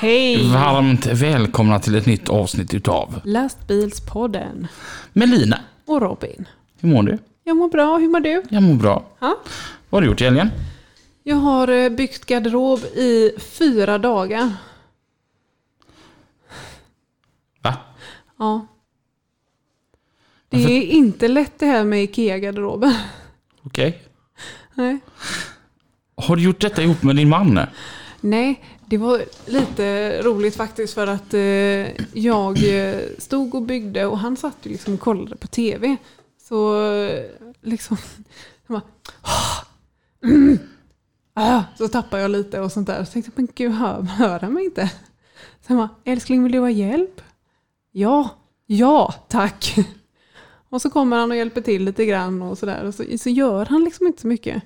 Hej! Varmt välkomna till ett nytt avsnitt utav Lastbilspodden. Melina. Och Robin. Hur mår du? Jag mår bra, hur mår du? Jag mår bra. Ja. Vad har du gjort i helgen? Jag har eh, byggt garderob i fyra dagar. Va? Ja. Det är inte lätt det här med IKEA-garderoben. Okej. Nej. Har du gjort detta ihop med din man? Nej, det var lite roligt faktiskt för att eh, jag eh, stod och byggde och han satt ju liksom och kollade på tv. Så eh, liksom, bara, ah, mm, ah", så tappade jag lite och sånt där. Så tänkte jag, men gud, hör, hör han mig inte? Sen bara, älskling vill du ha hjälp? Ja, ja, tack. Och så kommer han och hjälper till lite grann och sådär. Och så, så gör han liksom inte så mycket.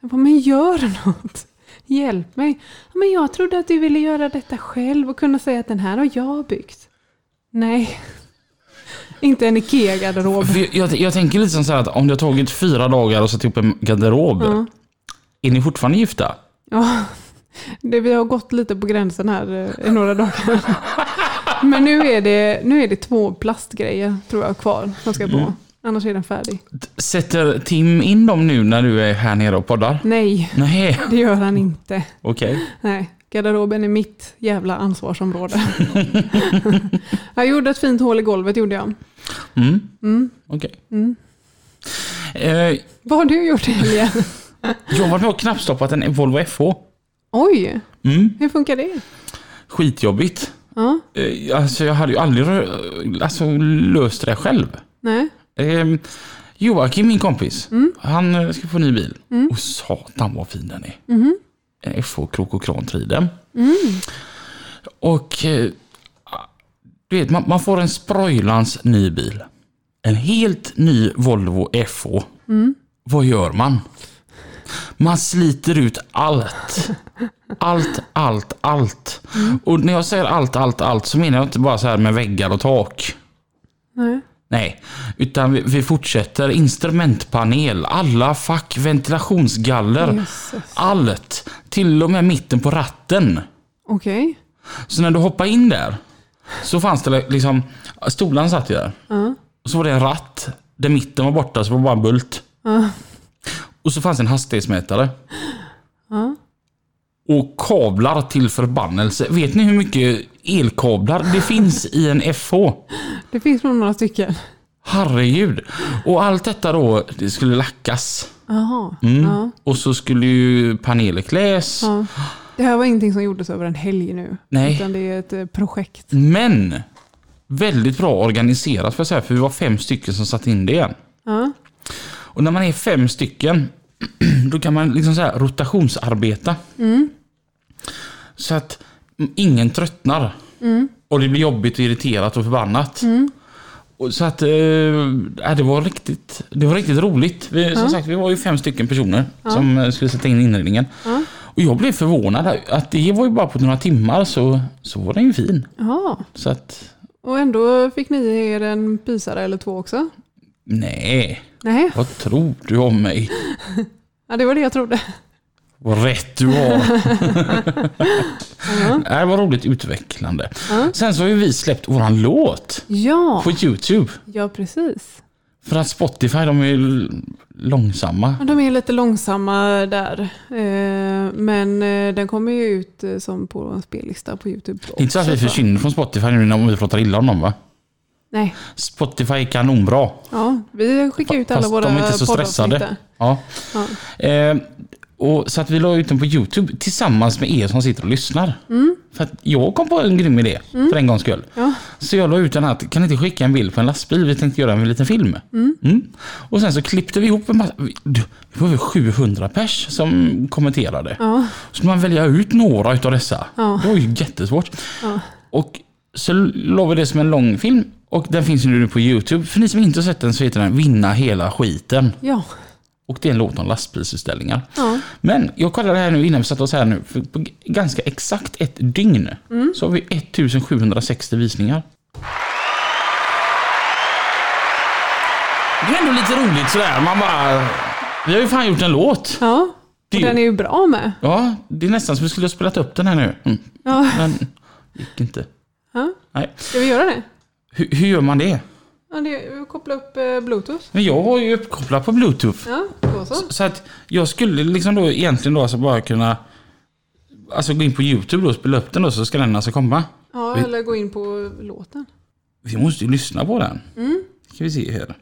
Jag bara, men gör något. Hjälp mig. "Ja, Men jag trodde att du ville göra detta själv och kunna säga att den här har jag byggt. Nej. Inte en IKEA-garderob. Jag, jag, tänker lite som så här att om det har tagit fyra dagar att sätta ihop en garderob. Ja. Är ni fortfarande gifta? Ja, det, vi har gått lite på gränsen här eh, i några dagar. Men nu är, det, nu är det två plastgrejer tror jag kvar som ska på. Annars är den färdig. Sätter Tim in dem nu när du är här nere och poddar? Nej, Nej, det gör han inte. okej. Nej, garderoben är mitt jävla ansvarsområde. jag gjorde ett fint hål i golvet gjorde jag. Mm. Mm. Okej. Mm. Eh, Vad har du gjort i helgen? jag har varit med och knappstoppat en Volvo FH. Oj, Mm. hur funkar det? Skitjobbigt. Ja, Eh, alltså jag hade ju aldrig alltså, löst det själv. nej. Eh, Joakim, min kompis, Mm. han eh, ska få ny bil. Och satan vad fin den är. Mhm. En FH krok och krantriden. Mm. Och eh, du vet, man, man får en sproilans ny bil. En helt ny Volvo FH. Mm. Vad gör man? Man sliter ut allt. Allt, allt, allt. Mm. Och när jag säger allt, allt, allt så menar jag inte bara så här med väggar och tak. Nej. Nej, utan vi, vi fortsätter. Instrumentpanel, alla fack, ventilationsgaller. Jösses. Allt. Till och med mitten på ratten. Okej. Så när du hoppade in där så fanns det liksom, stolarna satt ju där. Ja. Och så var det en ratt där mitten var borta så var det bara en bult. Ja. Och så fanns det en hastighetsmätare. Ja. Och kablar till förbannelse. Vet ni hur mycket elkablar det finns i en FH? Det finns nog några stycken. Herregud. Och allt detta då, det skulle lackas. Jaha. Mm. Ja. Och så skulle ju paneler kläs. Ja. Det här var ingenting som gjordes över en helg nu. Nej. Utan det är ett eh, projekt. Men väldigt bra organiserat för, jag säga, för vi var fem stycken som satt in det igen. Ja. Och när man är fem stycken, då kan man liksom så här rotationsarbeta. Mm. Så att ingen tröttnar. Mm. Och det blir jobbigt och irriterat och förbannat. Mm. Och så att, eh, det, var riktigt, det var riktigt roligt. Vi, Som Ja. sagt, vi var ju fem stycken personer Ja. som eh, skulle sätta in inredningen. Ja. Och jag blev förvånad att det var ju bara på några timmar så, så var den ju fin. Ja. Så att, Och ändå fick ni er en pysare eller två också? Nej, Nej, vad tror du om mig? ja, det var det jag trodde. Vad rätt du har. Ja. Det här var roligt utvecklande. Ja. Sen så har ju vi släppt våran låt Ja. på Youtube. ja, precis. För att Spotify, de är långsamma. Ja, De är lite långsamma där. Eh, Men eh, den kommer ju ut eh, som på en spellista på YouTube. Det är inte så att vi försvinner från Spotify nu när vi pratar illa om dem va? Nej, Spotify är kanonbra. ja, vi skickar ut alla Fast våra de är inte så stressade. Ja. Ja. Eh, Och, så att vi la ut den på Youtube tillsammans med er som sitter och lyssnar. För att jag kom på en grym idé för en gångs skull. Ja. Så jag la ut den här, kan ni inte skicka en bild på en lastbil? Vi tänkte göra en liten film. Mm. Och sen så klippte vi ihop en massa, det var över 700 pers som kommenterade. Ja. Så man välja ut några utav dessa. Ja. Det var ju jättesvårt. Ja. Och så la vi det som en lång film. Och den finns ju nu på Youtube. För ni som inte har sett den så heter den Vinna hela skiten. Ja. Och det är en låt om lastbilsutställningar. Ja. Men jag kollade här nu innan vi satte oss här nu. För på ganska exakt ett dygn så har vi 1760 visningar. Det är ändå lite roligt sådär. Man bara... Vi har ju fan gjort en låt. Ja. Det Och den är ju bra med. Ja, det är nästan som vi skulle ha spelat upp den här nu. Mm. Ja. Men gick inte. ja. Nej. Ska vi göra det? Hur, hur gör man det? Ja, det koppla upp eh, bluetooth. Men jag har ju uppkopplat på bluetooth. Ja, då så. Så att jag skulle liksom då egentligen då alltså bara kunna Alltså gå in på Youtube då och spela upp den då så ska den alltså komma. Ja, Vi- eller gå in på låten. Vi måste ju lyssna på den. Mm. Ska vi se här.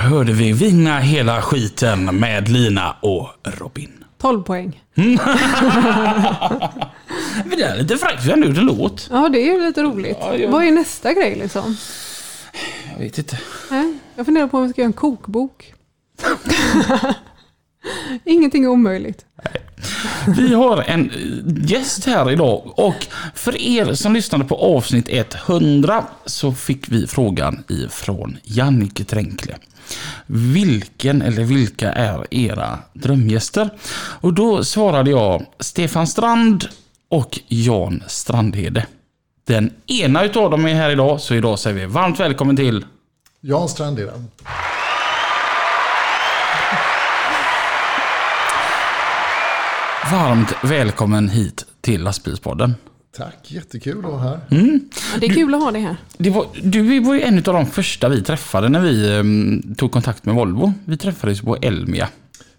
Hörde vi Vinna hela skiten med Lina och Robin. 12 poäng. Men det är lite fräckt, vi har en låt. Ja, det är ju lite roligt. Ja, ja. Vad är nästa grej liksom? Jag vet inte. Nej, Jag funderar på om vi ska göra en kokbok. Ingenting är omöjligt. Vi har en eh, gäst här idag och för er som lyssnade på avsnitt 100 så fick vi frågan ifrån Jannike Tränkle. Vilken eller vilka är era drömgäster? Och då svarade jag Stefan Strand och Jan Strandhede. Den ena utav dem är här idag, så idag säger vi varmt välkommen till Jan Strandhede. Varmt välkommen hit till Lastbilspodden. Tack, jättekul att vara här. Ja, det är kul att ha det här. Det var, du var ju en av de första vi träffade när vi em, tog kontakt med Volvo. Vi träffades på Elmia.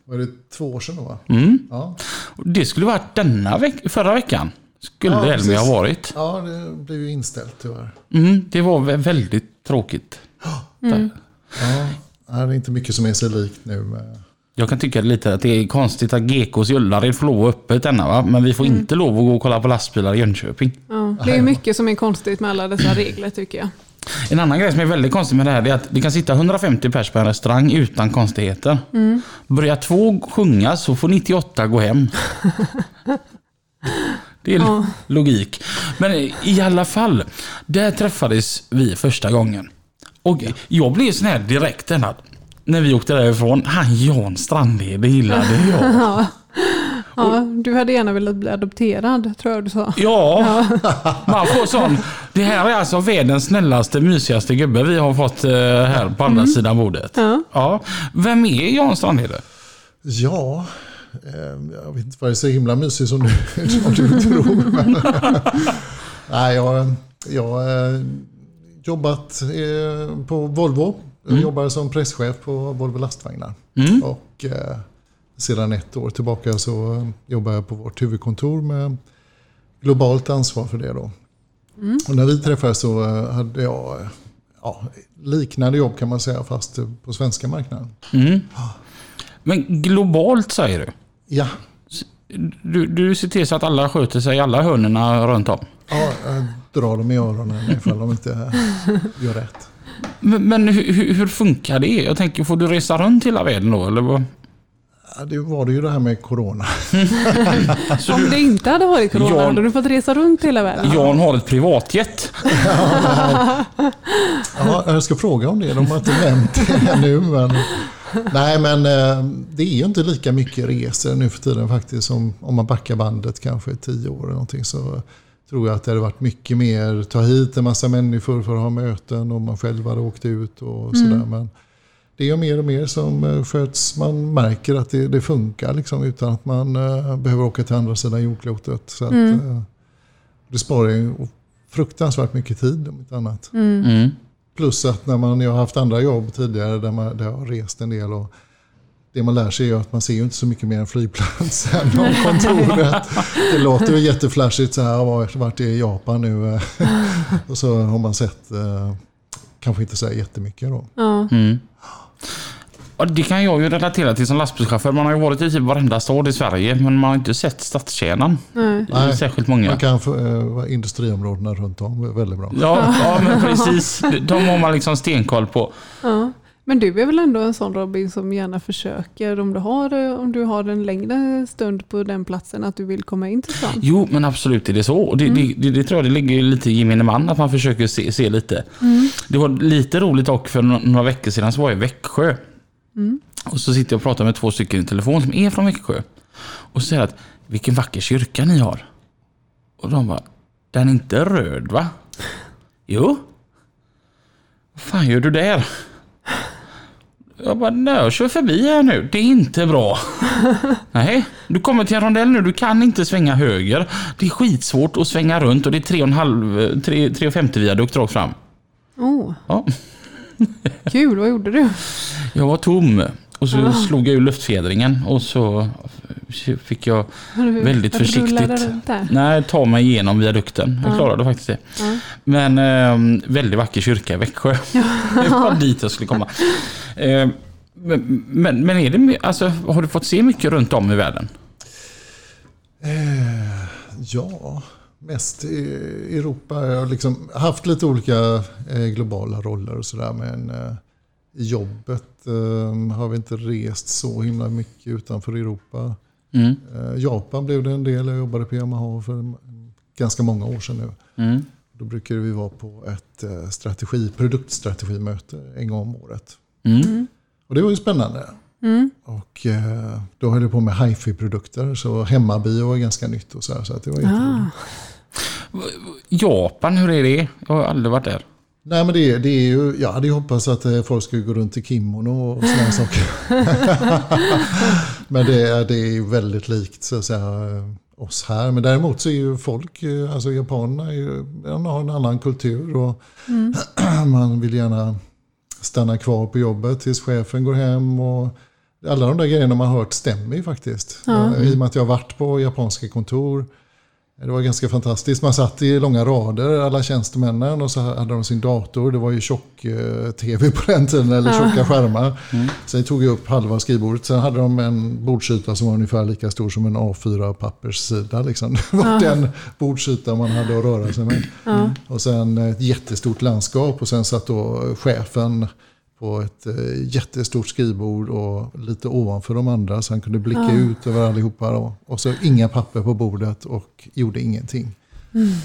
Var det två år sedan då? Va? Mm. Ja. Det skulle varit denna veck- förra veckan. Skulle Ja, Elmia ha varit. ja, det blev ju inställt tyvärr. Mm, det var vä- väldigt tråkigt. Där. Ja, det är inte mycket som är sig likt nu. Med... Jag kan tycka lite att det är konstigt att GKs i Ullared får lov att öppet denna va? Men vi får inte lov att gå och kolla på lastbilar i Jönköping. Ja, det är mycket som är konstigt med alla dessa regler tycker jag. En annan grej som är väldigt konstig med det här är att det kan sitta 150 pers på en restaurang utan konstigheter. Börjar två sjunga så får 98 gå hem. Det är Ja. logik. Men i alla fall, där träffades vi första gången. Och jag blev sån här direkt att när vi åkte därifrån, han Jan Strandhed gillade jag. Ja, du hade gärna velat bli adopterad, tror jag du sa. Ja, man får sån. Det här är alltså världens snällaste, mysigaste gubbe vi har fått eh, här på andra sidan bordet. Ja. Ja. Vem är Jan Strandhede? Ja, eh, jag vet inte vad det är så himla mysigt som du, som du tror. Men, nej, jag har eh, jobbat på Volvo. Jag jobbar som presschef på Volvo lastvagnar. Mm. Och eh, sedan ett år tillbaka så jobbar jag på vårt huvudkontor med globalt ansvar för det. Då. Och när vi träffades så eh, hade jag eh, ja, liknande jobb kan man säga fast på svenska marknaden. Mm. Men globalt säger du? Ja, Du, du ser till så att alla sköter sig i alla hörnerna runt om. Ja, jag drar dem i öronen ifall de inte gör rätt. Men, men hur, hur- funkar det? Jag tänker, får du resa runt hela världen då? Eller vad? Ja, det var det ju det här med corona. Om det inte hade varit corona Jan- hade du fått resa runt hela världen. Jan har ett privatjet. Ja, jag ska fråga om det, de har inte nämnt det ännu. Men... Nej, men eh, det är ju inte lika mycket resor nu för tiden faktiskt. Som om man backar bandet kanske tio år eller någonting så tror jag att det hade varit mycket mer ta hit en massa människor för att ha möten och man själv hade åkt ut och sådär. Men det är mer och mer som eh, sköts. Man märker att det, det funkar liksom, utan att man eh, behöver åka till andra sidan jordklotet. Så att, eh, det sparar ju fruktansvärt mycket tid om inte annat. Mm. Plus att när man, jag har haft andra jobb tidigare där, man, där jag har rest en del. Och det man lär sig är att man ser ju inte så mycket mer än flygplatsen och kontoret. Det låter ju jätteflashigt så här, varit i Japan nu. Och så har man sett, eh, kanske inte så här jättemycket då. Mm. Det kan jag ju relatera till som lastbilschaufför. Man har ju varit i typ varenda stad i Sverige men man har inte sett stadskärnan. Nej. Nej. Särskilt många. Man kan få eh, industriområdena runt om, är väldigt bra. Ja, ja, men precis. De har man liksom stenkoll på. Ja. Men du är väl ändå en sån Robin som gärna försöker om du har, eh, om du har en längre stund på den platsen att du vill komma in till stan? Jo, men absolut är det så. Det, det, det, det tror jag det ligger lite i gemene man att man försöker se, se lite. Det var lite roligt och för nå- några veckor sedan så var jag i Växjö. Och så sitter jag och pratar med två stycken i telefon som är från Växjö. Och säger att vilken vacker kyrka ni har. Och de bara, den är inte röd va? Jo. Vad fan gör du där? Jag bara, nej jag kör förbi här nu. Det är inte bra. Nej, du kommer till en rondell nu. Du kan inte svänga höger. Det är skitsvårt att svänga runt och det är 3,5 tre- 3,50 viadukt rakt fram. Oh, Ja, kul, vad gjorde du? jag var tom. Och så slog jag ur luftfjädringen och så fick jag Hur- väldigt försiktigt nej, ta mig igenom viadukten. Jag klarade faktiskt det. Ja. Men eh, väldigt vacker kyrka i Växjö. det var dit jag skulle komma. Eh, men, men, men är det, alltså, har du fått se mycket runt om i världen? Eh, ja, mest i Europa. Jag har liksom haft lite olika eh, globala roller och sådär. Men eh, i jobbet eh, har vi inte rest så himla mycket utanför Europa. Mm. Eh, Japan blev det en del. Jag jobbade på Yamaha för ganska många år sedan nu. Mm. Då brukade vi vara på ett eh, strategi, produktstrategimöte en gång om året. Mm. Och det var ju spännande. Mm. Och eh, då höll jag på med hifi-produkter. Så hemmabio var ganska nytt och så här. Så att det var jätteroligt. Ah, Japan, hur är det? Jag har aldrig varit där. Nej men det, det är ju, jag hade ju hoppats att folk skulle gå runt i kimono och sådana saker. men det, är- det är ju väldigt likt så att säga. oss här. Men däremot så är ju folk, eh, alltså japanerna, är ju, de har en annan kultur och man vill gärna stanna kvar på jobbet tills chefen går hem. Och alla de där grejerna man har hört stämmer ju faktiskt. Eh, I och med att jag har varit på japanska kontor. Det var ganska fantastiskt. Man satt i långa rader, alla tjänstemännen, och så hade de sin dator. Det var ju tjock-tv på den tiden, eller tjocka skärmar. Så det tog ju upp halva skrivbordet. Sen hade de en bordsyta som var ungefär lika stor som en A4-papperssida. Liksom. Det var den bordsyta man hade att röra sig med. Och sen ett jättestort landskap och sen satt då chefen på ett eh, jättestort skrivbord och lite ovanför de andra så han kunde blicka ut över allihopa. Då. Och så inga papper på bordet och gjorde ingenting.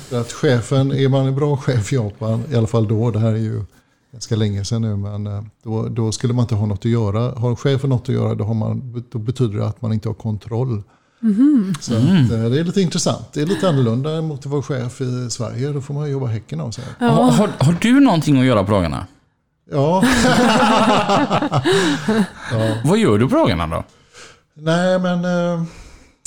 För att chefen, är man en bra chef i Japan, i alla fall då, det här är ju ganska länge sedan nu, men eh, då, då skulle man inte ha något att göra. Har chefen något att göra då, har man, då betyder det att man inte har kontroll. Så att, eh, det är lite intressant. Det är lite annorlunda mot att vara chef i Sverige. Då får man jobba häcken av sig. Har, har, har du någonting att göra på dagarna? Ja, Vad gör du på dagarna då? Nej, men eh,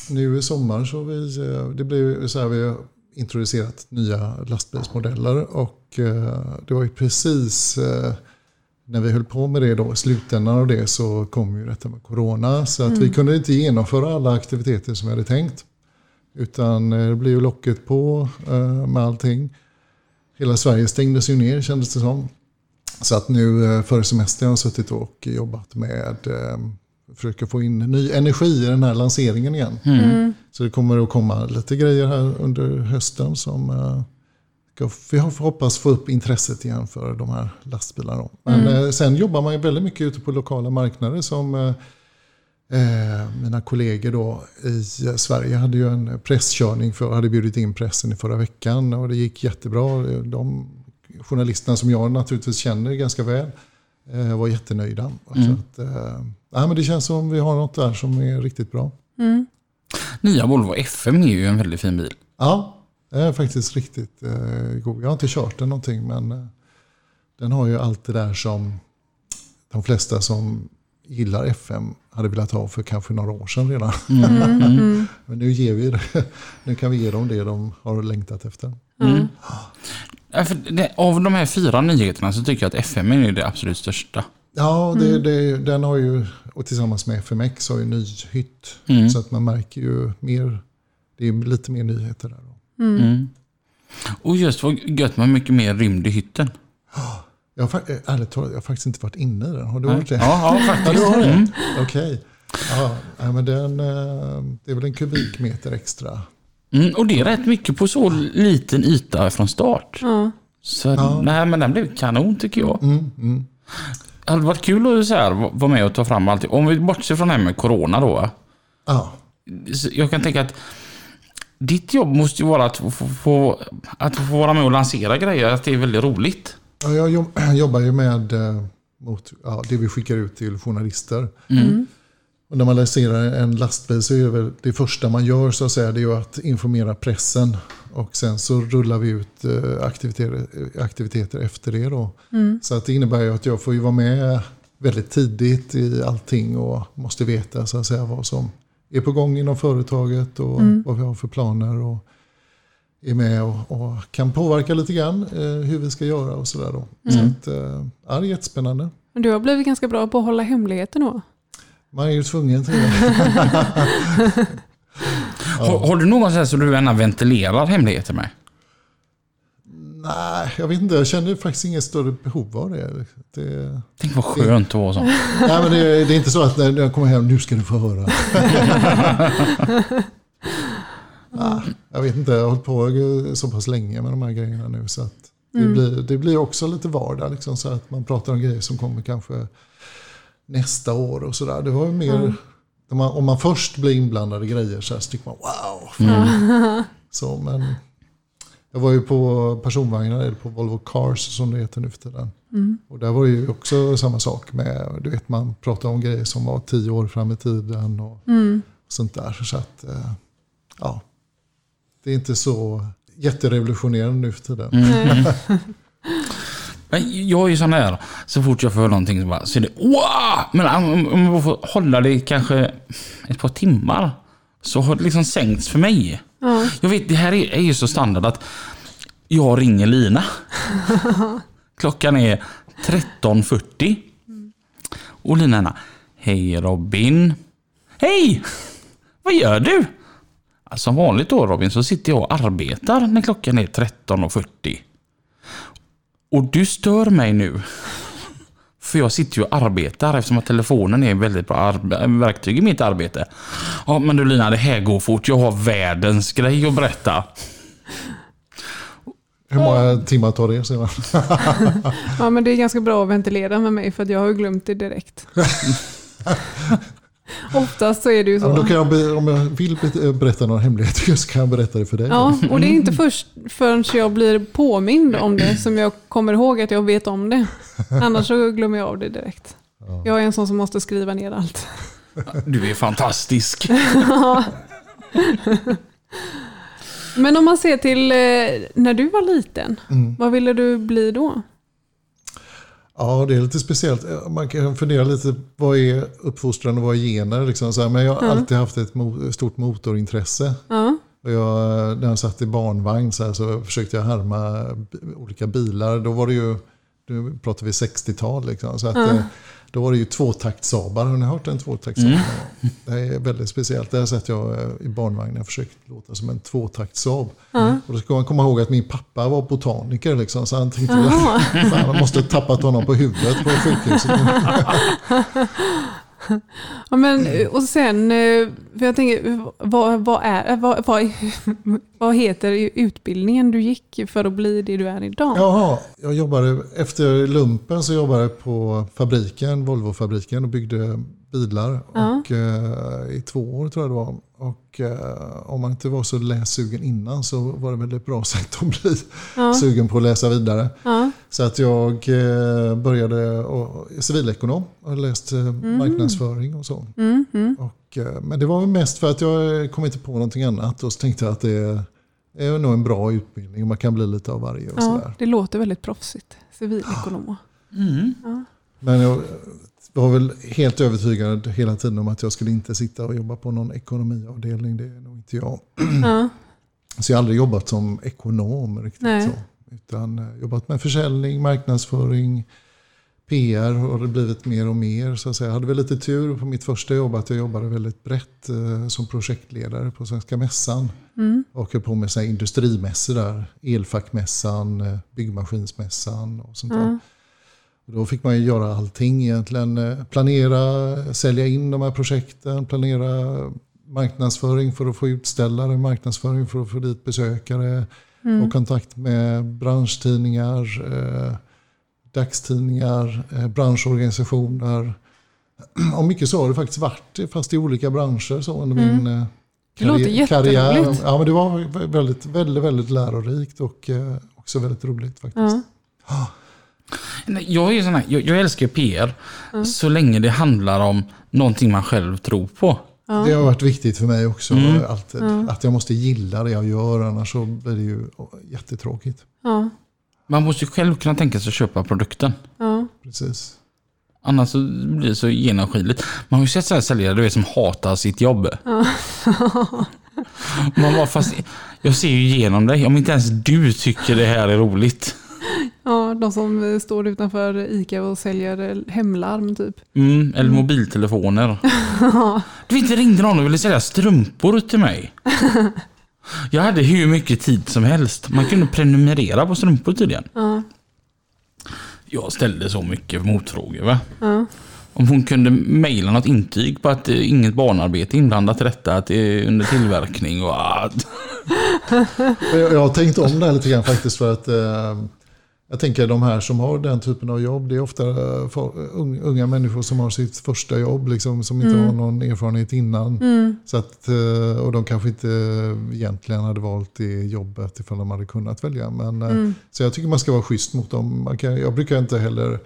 nu i sommar så vi, det blev så här, vi har introducerat nya lastbilsmodeller och eh, det var ju precis eh, när vi höll på med det då, i slutändan av det så kom ju detta med corona. Så att vi kunde inte genomföra alla aktiviteter som vi hade tänkt. Utan det blev ju locket på med allting. Hela Sverige stängdes ju ner kändes det som. Så att nu eh, före semestern har jag suttit och jobbat med eh, försöka få in ny energi i den här lanseringen igen. Så det kommer att komma lite grejer här under hösten som eh, vi hoppas få upp intresset igen för de här lastbilarna. Men eh, sen jobbar man ju väldigt mycket ute på lokala marknader som eh, mina kollegor då i Sverige hade ju en presskörning för hade bjudit in pressen i förra veckan och det gick jättebra. De journalisterna som jag naturligtvis känner ganska väl eh, var jättenöjda. Så att, eh, ja, men det känns som vi har något där som är riktigt bra. Nya Volvo FM är ju en väldigt fin bil. Ja, det är faktiskt riktigt eh, god. Jag har inte kört den någonting men eh, den har ju allt det där som de flesta som gillar FM hade velat ha för kanske några år sedan redan. men nu ger vi det. Nu kan vi ge dem det de har längtat efter. Ja, för det, av de här fyra nyheterna så tycker jag att FM är det absolut största. Ja, det, det, den har ju, och tillsammans med FMX har ju ny hytt. Så att man märker ju mer, det är lite mer nyheter där. Då. Mm. Och just vad gött med mycket mer rymd i hytten. Jag har, eh, ärligt talat, jag har faktiskt inte varit inne i den. Har du varit det? Ja, ja Ja, faktiskt. det? Mm. Okej. Ja, men den, eh, det är väl en kubikmeter extra. Mm, och det är rätt mycket på så liten yta från start. Ja. Så nej, men den blev kanon tycker jag. Mm, mm. Det hade varit kul att så här, vara med och ta fram allt. Om vi bortser från det här med corona då. Ja, Jag kan tänka att ditt jobb måste ju vara att få, få, att få vara med och lansera grejer. Att det är väldigt roligt. Ja, jag jobb- jobbar ju med eh, mot, ja, det vi skickar ut till journalister. Och när man lanserar en lastbil så är det det första man gör så att säga, det är att informera pressen. Och sen så rullar vi ut eh, aktiviteter, aktiviteter efter det. Då. Så att det innebär ju att jag får ju vara med väldigt tidigt i allting och måste veta så att säga, vad som är på gång inom företaget och vad vi har för planer. Och är med och, och kan påverka lite grann eh, hur vi ska göra och sådär. Då. Så att, eh, ja, det är jättespännande. Men du har blivit ganska bra på att hålla hemligheter då. Man är ju tvungen till det. Har, har du någon sån som du gärna ventilerar hemligheter med? Nej, jag vet inte. Jag känner faktiskt inget större behov av det. det Tänk vad skönt att vara sån. nej, men det, det är inte så att när jag kommer hem, nu ska du få höra. ah, jag vet inte, jag har hållit på så pass länge med de här grejerna nu. Så att det, blir, det blir också lite vardag. Liksom, så att man pratar om grejer som kommer kanske nästa år och sådär. Det var ju mer, om, man, om man först blir inblandad i grejer så, här, så tycker man wow. Så, men jag var ju på personvagnar, eller på Volvo Cars som det heter nu för tiden. Och där var det ju också samma sak med, du vet man pratar om grejer som var tio år fram i tiden och sånt där. Så att, eh, ja, det är inte så jätterevolutionerande nu för tiden. Men Jag är ju sån här, så fort jag får höra någonting så, bara, så är det wow! Men om, jag får hålla det kanske ett par timmar. så har det liksom sänkts för mig. Ja. Jag vet, det här är, är ju så standard att jag ringer Lina. Klockan är 13.40. Och Lina är Hej Robin. Hej! Vad gör du? Ja, Som vanligt då Robin så sitter jag och arbetar när klockan är 13.40. Och du stör mig nu. För jag sitter ju och arbetar eftersom att telefonen är ett väldigt bra verktyg i mitt arbete. Ja men du Lina, det här går fort. Jag har världens grej att berätta. Hur många timmar tar det sedan? ja, men det är ganska bra att ventilera med mig för att jag har glömt det direkt. Oftast så är det ju Ja, men då så. kan jag, be- om jag vill be- berätta några hemligheter så kan jag berätta det för dig. Ja, och det är inte först förrän jag blir påmind om det som jag kommer ihåg att jag vet om det. Annars så glömmer jag av det direkt. Jag är en sån som måste skriva ner allt. Du är fantastisk. Men om man ser till eh, när du var liten, Mm. vad ville du bli då? Ja, det är lite speciellt. Man kan fundera lite, vad är uppfostran och vad är gener? Liksom så här. Men jag har alltid haft ett mo- stort motorintresse. Ja, Och jag, när jag satt i barnvagn så, här, så försökte jag härma olika bilar. Då var det ju, nu pratar vi 60-tal liksom. Så att, Då var det ju tvåtaktsabar. Har ni hört en tvåtaktsabar? Det är väldigt speciellt. Där satt jag eh, i barnvagnen och försökte låta som en tvåtaktsab. Och då ska man komma ihåg att min pappa var botaniker. Liksom, så han tänkte fan, man måste ha tappat honom på huvudet på sjukhuset. ja men, och sen, eh, för jag tänker, vad, vad, är, vad, vad, vad heter utbildningen du gick för att bli det du är idag? Jaha, jag jobbade, efter lumpen så jobbade jag på fabriken, Volvo-fabriken och byggde bilar. Ja. Och, eh, I två år tror jag det var. Och eh, om man inte var så lässugen innan så var det väl ett bra sätt att bli Ja. sugen på att läsa vidare. Ja, Så att jag eh, började civilekonom och läst eh, marknadsföring och så. mm, mm. Och, eh, men det var väl mest för att jag kom inte på någonting annat och så tänkte jag att det är nog en bra utbildning och man kan bli lite av varje och ja, sådär. det låter väldigt proffsigt. Civilekonom. Mm. Men jag var väl helt övertygad hela tiden om att jag skulle inte sitta och jobba på någon ekonomiavdelning. Det är nog inte jag. Ja, Så jag har aldrig jobbat som ekonom riktigt Nej. så. Utan eh, jobbat med försäljning, marknadsföring, PR har det blivit mer och mer. Så att säga. Jag hade väl lite tur på mitt första jobb att jag jobbade väldigt brett eh, som projektledare på Svenska Mässan. mm. Och höll på med så industrimässor där. Elfackmässan, eh, byggmaskinsmässan och sånt där. ja, Och Då fick man ju göra allting egentligen. Eh, Planera, sälja in de här projekten, planera marknadsföring för att få utställare, marknadsföring för att få dit besökare, och kontakt med branschtidningar, eh, dagstidningar, eh, branschorganisationer. Och mycket så har det faktiskt varit, fast i olika branscher så under min eh, Det låter karriär-. Ja, men det var väldigt, väldigt, väldigt lärorikt och eh, också väldigt roligt faktiskt. Nej, Jag, är sån här, jag, jag älskar PR så länge det handlar om någonting man själv tror på. Det har varit viktigt för mig också. Mm. Alltid. Att jag måste gilla det jag gör, annars så blir det ju jättetråkigt. ja, Man måste ju själv kunna tänka sig att köpa produkten. ja. Precis. Annars så blir det så genomskinligt. Man har ju sett sådana säljare du vet, som hatar sitt jobb. Man bara, fast jag ser ju igenom dig. Om inte ens du tycker det här är roligt. Ja, de som eh, står utanför ICA och säljer eh, hemlarm typ. Mm, eller mobiltelefoner. Du vet, det ringde någon och ville sälja strumpor till mig. Jag hade hur mycket tid som helst. Man kunde prenumerera på strumpor tydligen. Ja, Jag ställde så mycket motfrågor. Va? ja. Om hon kunde mejla något intyg på att det är inget barnarbete inblandat i detta, att det är under tillverkning och... Jag, jag har tänkt om det här lite grann faktiskt för att eh, jag tänker de här som har den typen av jobb, det är ofta eh, unga människor som har sitt första jobb, liksom, som inte har någon erfarenhet innan. Så att, eh, och de kanske inte egentligen hade valt det jobbet ifall de hade kunnat välja. Men, eh, Så jag tycker man ska vara schysst mot dem. Man kan, jag brukar inte heller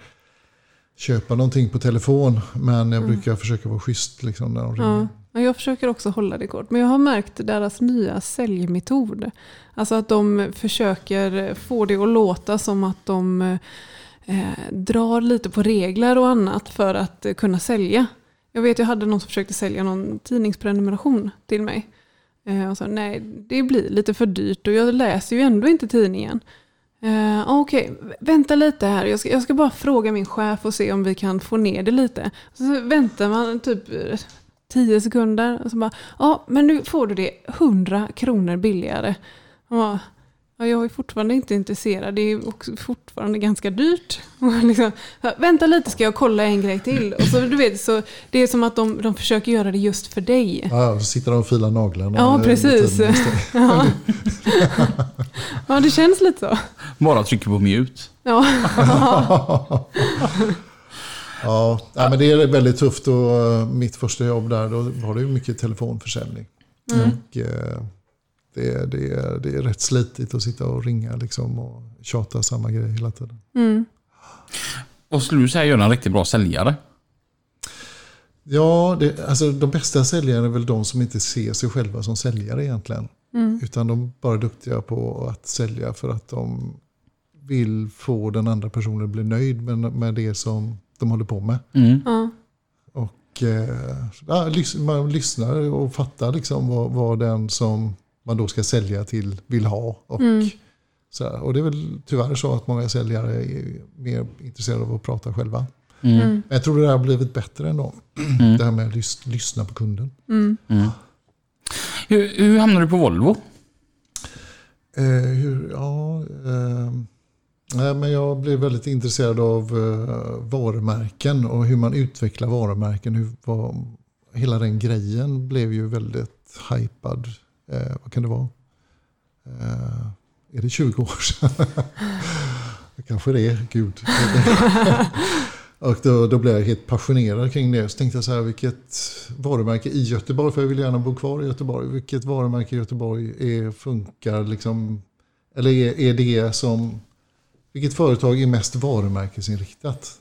köpa någonting på telefon, men jag brukar försöka vara schysst liksom, när de ringer. Ja. Jag försöker också hålla det kort. Men jag har märkt deras nya säljmetod. Alltså att de försöker få det att låta som att de eh, drar lite på regler och annat för att eh, kunna sälja. Jag vet jag hade någon som försökte sälja någon tidningsprenumeration till mig. Eh, och sa nej, det blir lite för dyrt och jag läser ju ändå inte tidningen. Eh, ah, Okej, vänta lite här. Jag ska, jag ska bara fråga min chef och se om vi kan få ner det lite. Så väntar man typ 10 sekunder och så bara, ja men nu får du det 100 kronor billigare. Och bara, ja, jag är fortfarande inte intresserad, det är också fortfarande ganska dyrt. Och liksom, vänta lite ska jag kolla en grej till. Och så, du vet, så det är som att de, de försöker göra det just för dig. Ja, så sitter de och filar naglarna. Ja, precis. Ja. ja, det känns lite så. Bara trycker på mute. Ja, Ja, nej, men det är väldigt tufft och eh, mitt första jobb där då var det ju mycket telefonförsäljning. Och, eh, det, det, är, det är rätt slitigt att sitta och ringa liksom och tjata samma grej hela tiden. mm. Vad skulle du säga gör en riktigt bra säljare? Ja, det, alltså de bästa säljarna är väl de som inte ser sig själva som säljare egentligen. Utan de är bara duktiga på att sälja för att de vill få den andra personen att bli nöjd med, med det som de håller på med. Mm. ja. Och eh, ja, man lyssnar och fattar liksom vad, vad den som man då ska sälja till vill ha. Och, så här. och det är väl tyvärr så att många säljare är mer intresserade av att prata själva. Mm. Men jag tror det har blivit bättre ändå. Det här med att lys- lyssna på kunden. Hur, hur hamnade du på Volvo? Eh, hur, ja, eh, nej, men jag blev väldigt intresserad av eh, varumärken och hur man utvecklar varumärken. Hur, vad, hela den grejen blev ju väldigt hypad. Eh, vad kan det vara? Eh, är det 20 år sedan? Kanske det är, gud. Och då, då blev jag helt passionerad kring det. Så tänkte jag så här, vilket varumärke i Göteborg, för jag vill gärna bo kvar i Göteborg. Vilket varumärke i Göteborg är, funkar liksom, eller är, är det som, vilket företag är mest varumärkesinriktat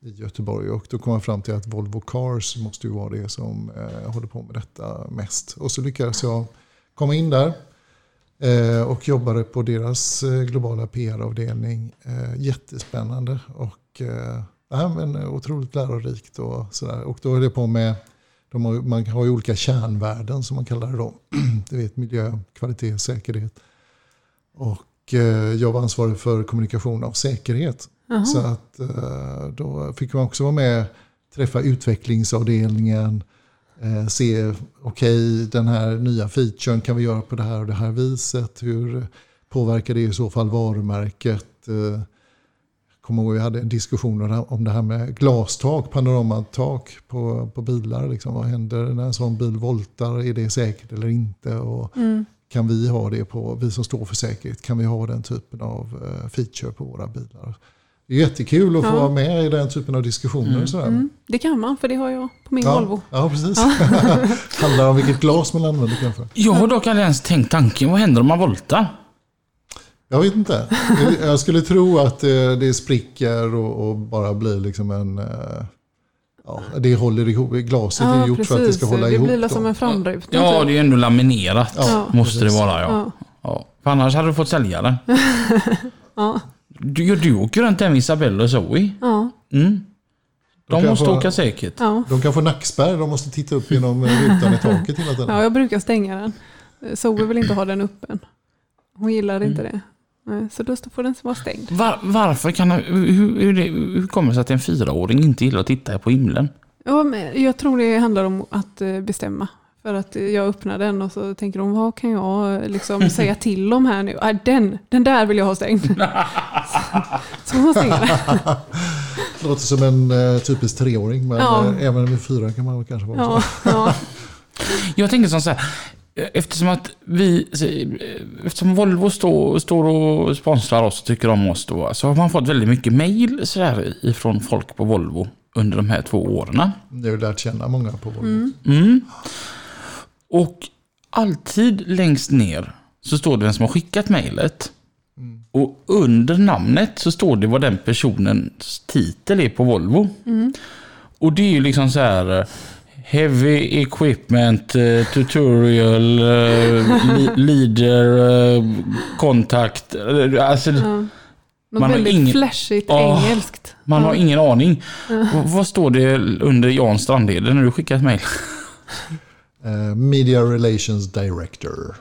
i Göteborg? Och då kom jag fram till att Volvo Cars måste ju vara det som eh, håller på med detta mest. Och så lyckades jag komma in där. Eh, och jobbade på deras eh, globala PR-avdelning. Eh, jättespännande och eh, men, otroligt lärorikt. Och, sådär. och då höll jag på med, de har, man har ju olika kärnvärden som man kallar det då. Du vet miljö, kvalitet, säkerhet. Och eh, jag var ansvarig för kommunikation av säkerhet. Så att eh, då fick man också vara med, träffa utvecklingsavdelningen, eh, se, okej den här nya featuren kan vi göra på det här och det här viset. Hur påverkar det i så fall varumärket? Eh, kommer ihåg vi hade en diskussion om det här- med glastak, panoramatak på, på bilar. Liksom. Vad händer när en sån bil voltar? Är det säkert eller inte? Och Kan vi ha det på, vi som står för säkerhet, kan vi ha den typen av eh, feature på våra bilar? Det är jättekul att få Ja. vara med i den typen av diskussioner. Sådär. Mm, det kan man, för det har jag på min Ja, Volvo. ja, precis. Handlar om vilket glas man använder kanske. Jag har dock aldrig ens tänkt tanken, vad händer om man voltar? Jag vet inte. Jag skulle tro att eh, det spricker och, och bara blir liksom en... Ja, det håller ihop. Glaset är gjort för att det ska hålla det ihop. blir då. som en framruta. Ja, typ. det är ju ändå laminerat. Ja, måste precis. det vara ja. Ja. ja. För annars hade du fått sälja den. Ja. Du, du åker runt där med Isabelle och Zoe. Ja. Mm. De kan måste få- åka säkert. Ja. De kan få nackspärr, de måste titta upp genom eh, rutan i taket hela tiden. ja, jag brukar stänga den. Zoe vill inte ha den öppen. Hon gillar Mm. inte det. Nej, Så då får den vara stängd. Var, varför kan hur, hur, hur, det, hur kommer det sig att en fyraåring inte gillar att titta på himlen? Ja, men jag tror det handlar om att eh, bestämma. För att eh, jag öppnar den och så tänker de, vad kan jag eh, liksom säga till om här nu? Ah, den, den där vill jag ha stängd. så, så hon stänger den. Låter som en eh, typisk treåring, men Ja. eh, även med fyra kan man väl kanske vara Ja, så. ja. Jag tänker som så här. Eftersom att vi, eftersom Volvo står, står och sponsrar oss och tycker om oss då, så har man fått väldigt mycket mail sådär ifrån folk på Volvo under de här två åren. Jag har lärt känna många på Volvo. Mm. Och alltid längst ner så står det vem som har skickat mejlet. Och under namnet så står det vad den personens titel är på Volvo. Och det är ju liksom så här Heavy equipment, eh, tutorial, eh, li- leader, eh, contact. eh, Alltså, Ja. Något Man har ingen- flashigt Åh. engelskt. Man har ingen aning. V- Vad står det under Jan Strandheden när du skickar ett mejl? Eh, Media Relations Director.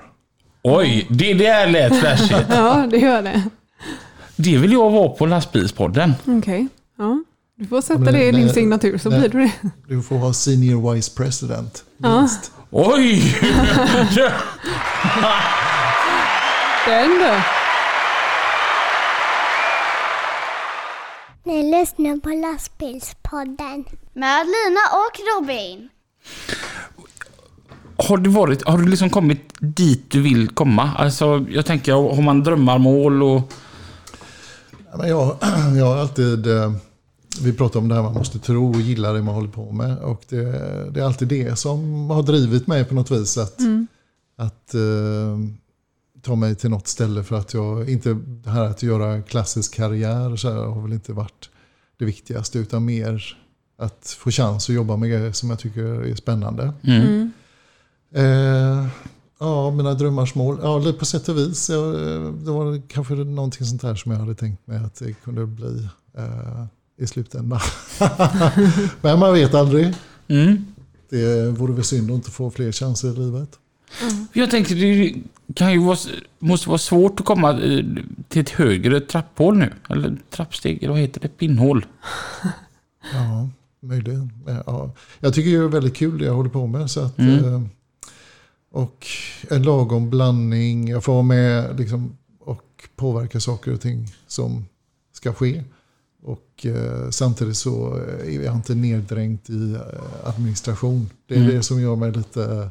Oj, det där lät flashigt. Ja, det gör det. Det vill jag vara på lastbilspodden. Okej. Ja. Du får sätta men det i din nej, signatur så nej. blir det det. Du får vara Senior Vice President. Ja. Minst. Oj! Den då. Ni lyssnar på lastbilspodden. Med Lina och Robin. Har du, varit, har du liksom kommit dit du vill komma? Alltså, jag tänker, har man drömmar, mål och... Ja, jag, jag har alltid, eh, vi pratar om det här man måste tro och gilla det man håller på med. Och det, det är alltid det som har drivit mig på något vis. Att, att eh, ta mig till något ställe för att jag, inte det här att göra klassisk karriär så här, har väl inte varit det viktigaste. Utan mer att få chans att jobba med grejer som jag tycker är spännande. Mm. Eh, ja, mina drömmars mål. Ja, på sätt och vis. Jag, eh, det var kanske någonting sånt här som jag hade tänkt mig att det kunde bli eh, i slutändan. Men man vet aldrig. Mm. Det vore väl synd att inte få fler chanser i livet. Jag tänker, det kan ju vara, måste vara svårt att komma eh, till ett högre trapphål nu. Eller trappsteg, eller vad heter det? Pinnhål. Ja, möjligen. Ja. Jag tycker det är väldigt kul det jag håller på med. Så att, Mm. eh, och en lagom blandning. Jag får vara med liksom, och påverka saker och ting som ska ske. Och eh, samtidigt så är jag inte neddränkt i eh, administration. Det är Mm. det som gör mig lite...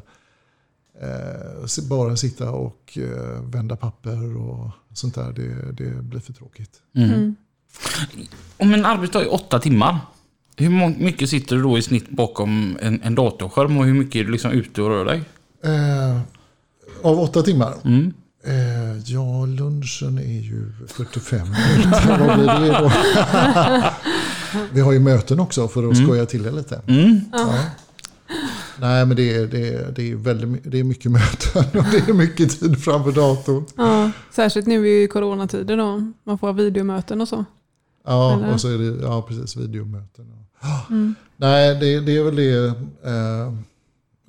Eh, bara sitta och eh, vända papper och sånt där. Det, det blir för tråkigt. Mm. Om en arbetsdag är åtta timmar, hur mycket sitter du då i snitt bakom en, en datorskärm och hur mycket är du liksom ute och rör dig? Eh, av åtta timmar? Mm. Eh, ja, lunchen är ju 45 minuter. Vad blir det då? Vi har ju möten också för att skoja till det lite. Mm. Ja. Nej, men det är, det, är, det, är väldigt, det är mycket möten och det är mycket tid framför datorn. Ja, särskilt nu i coronatider då. Man får ha videomöten och så. Ja, Eller? och så är det ja, precis, videomöten. Mm. Nej, det, det är väl det. Eh,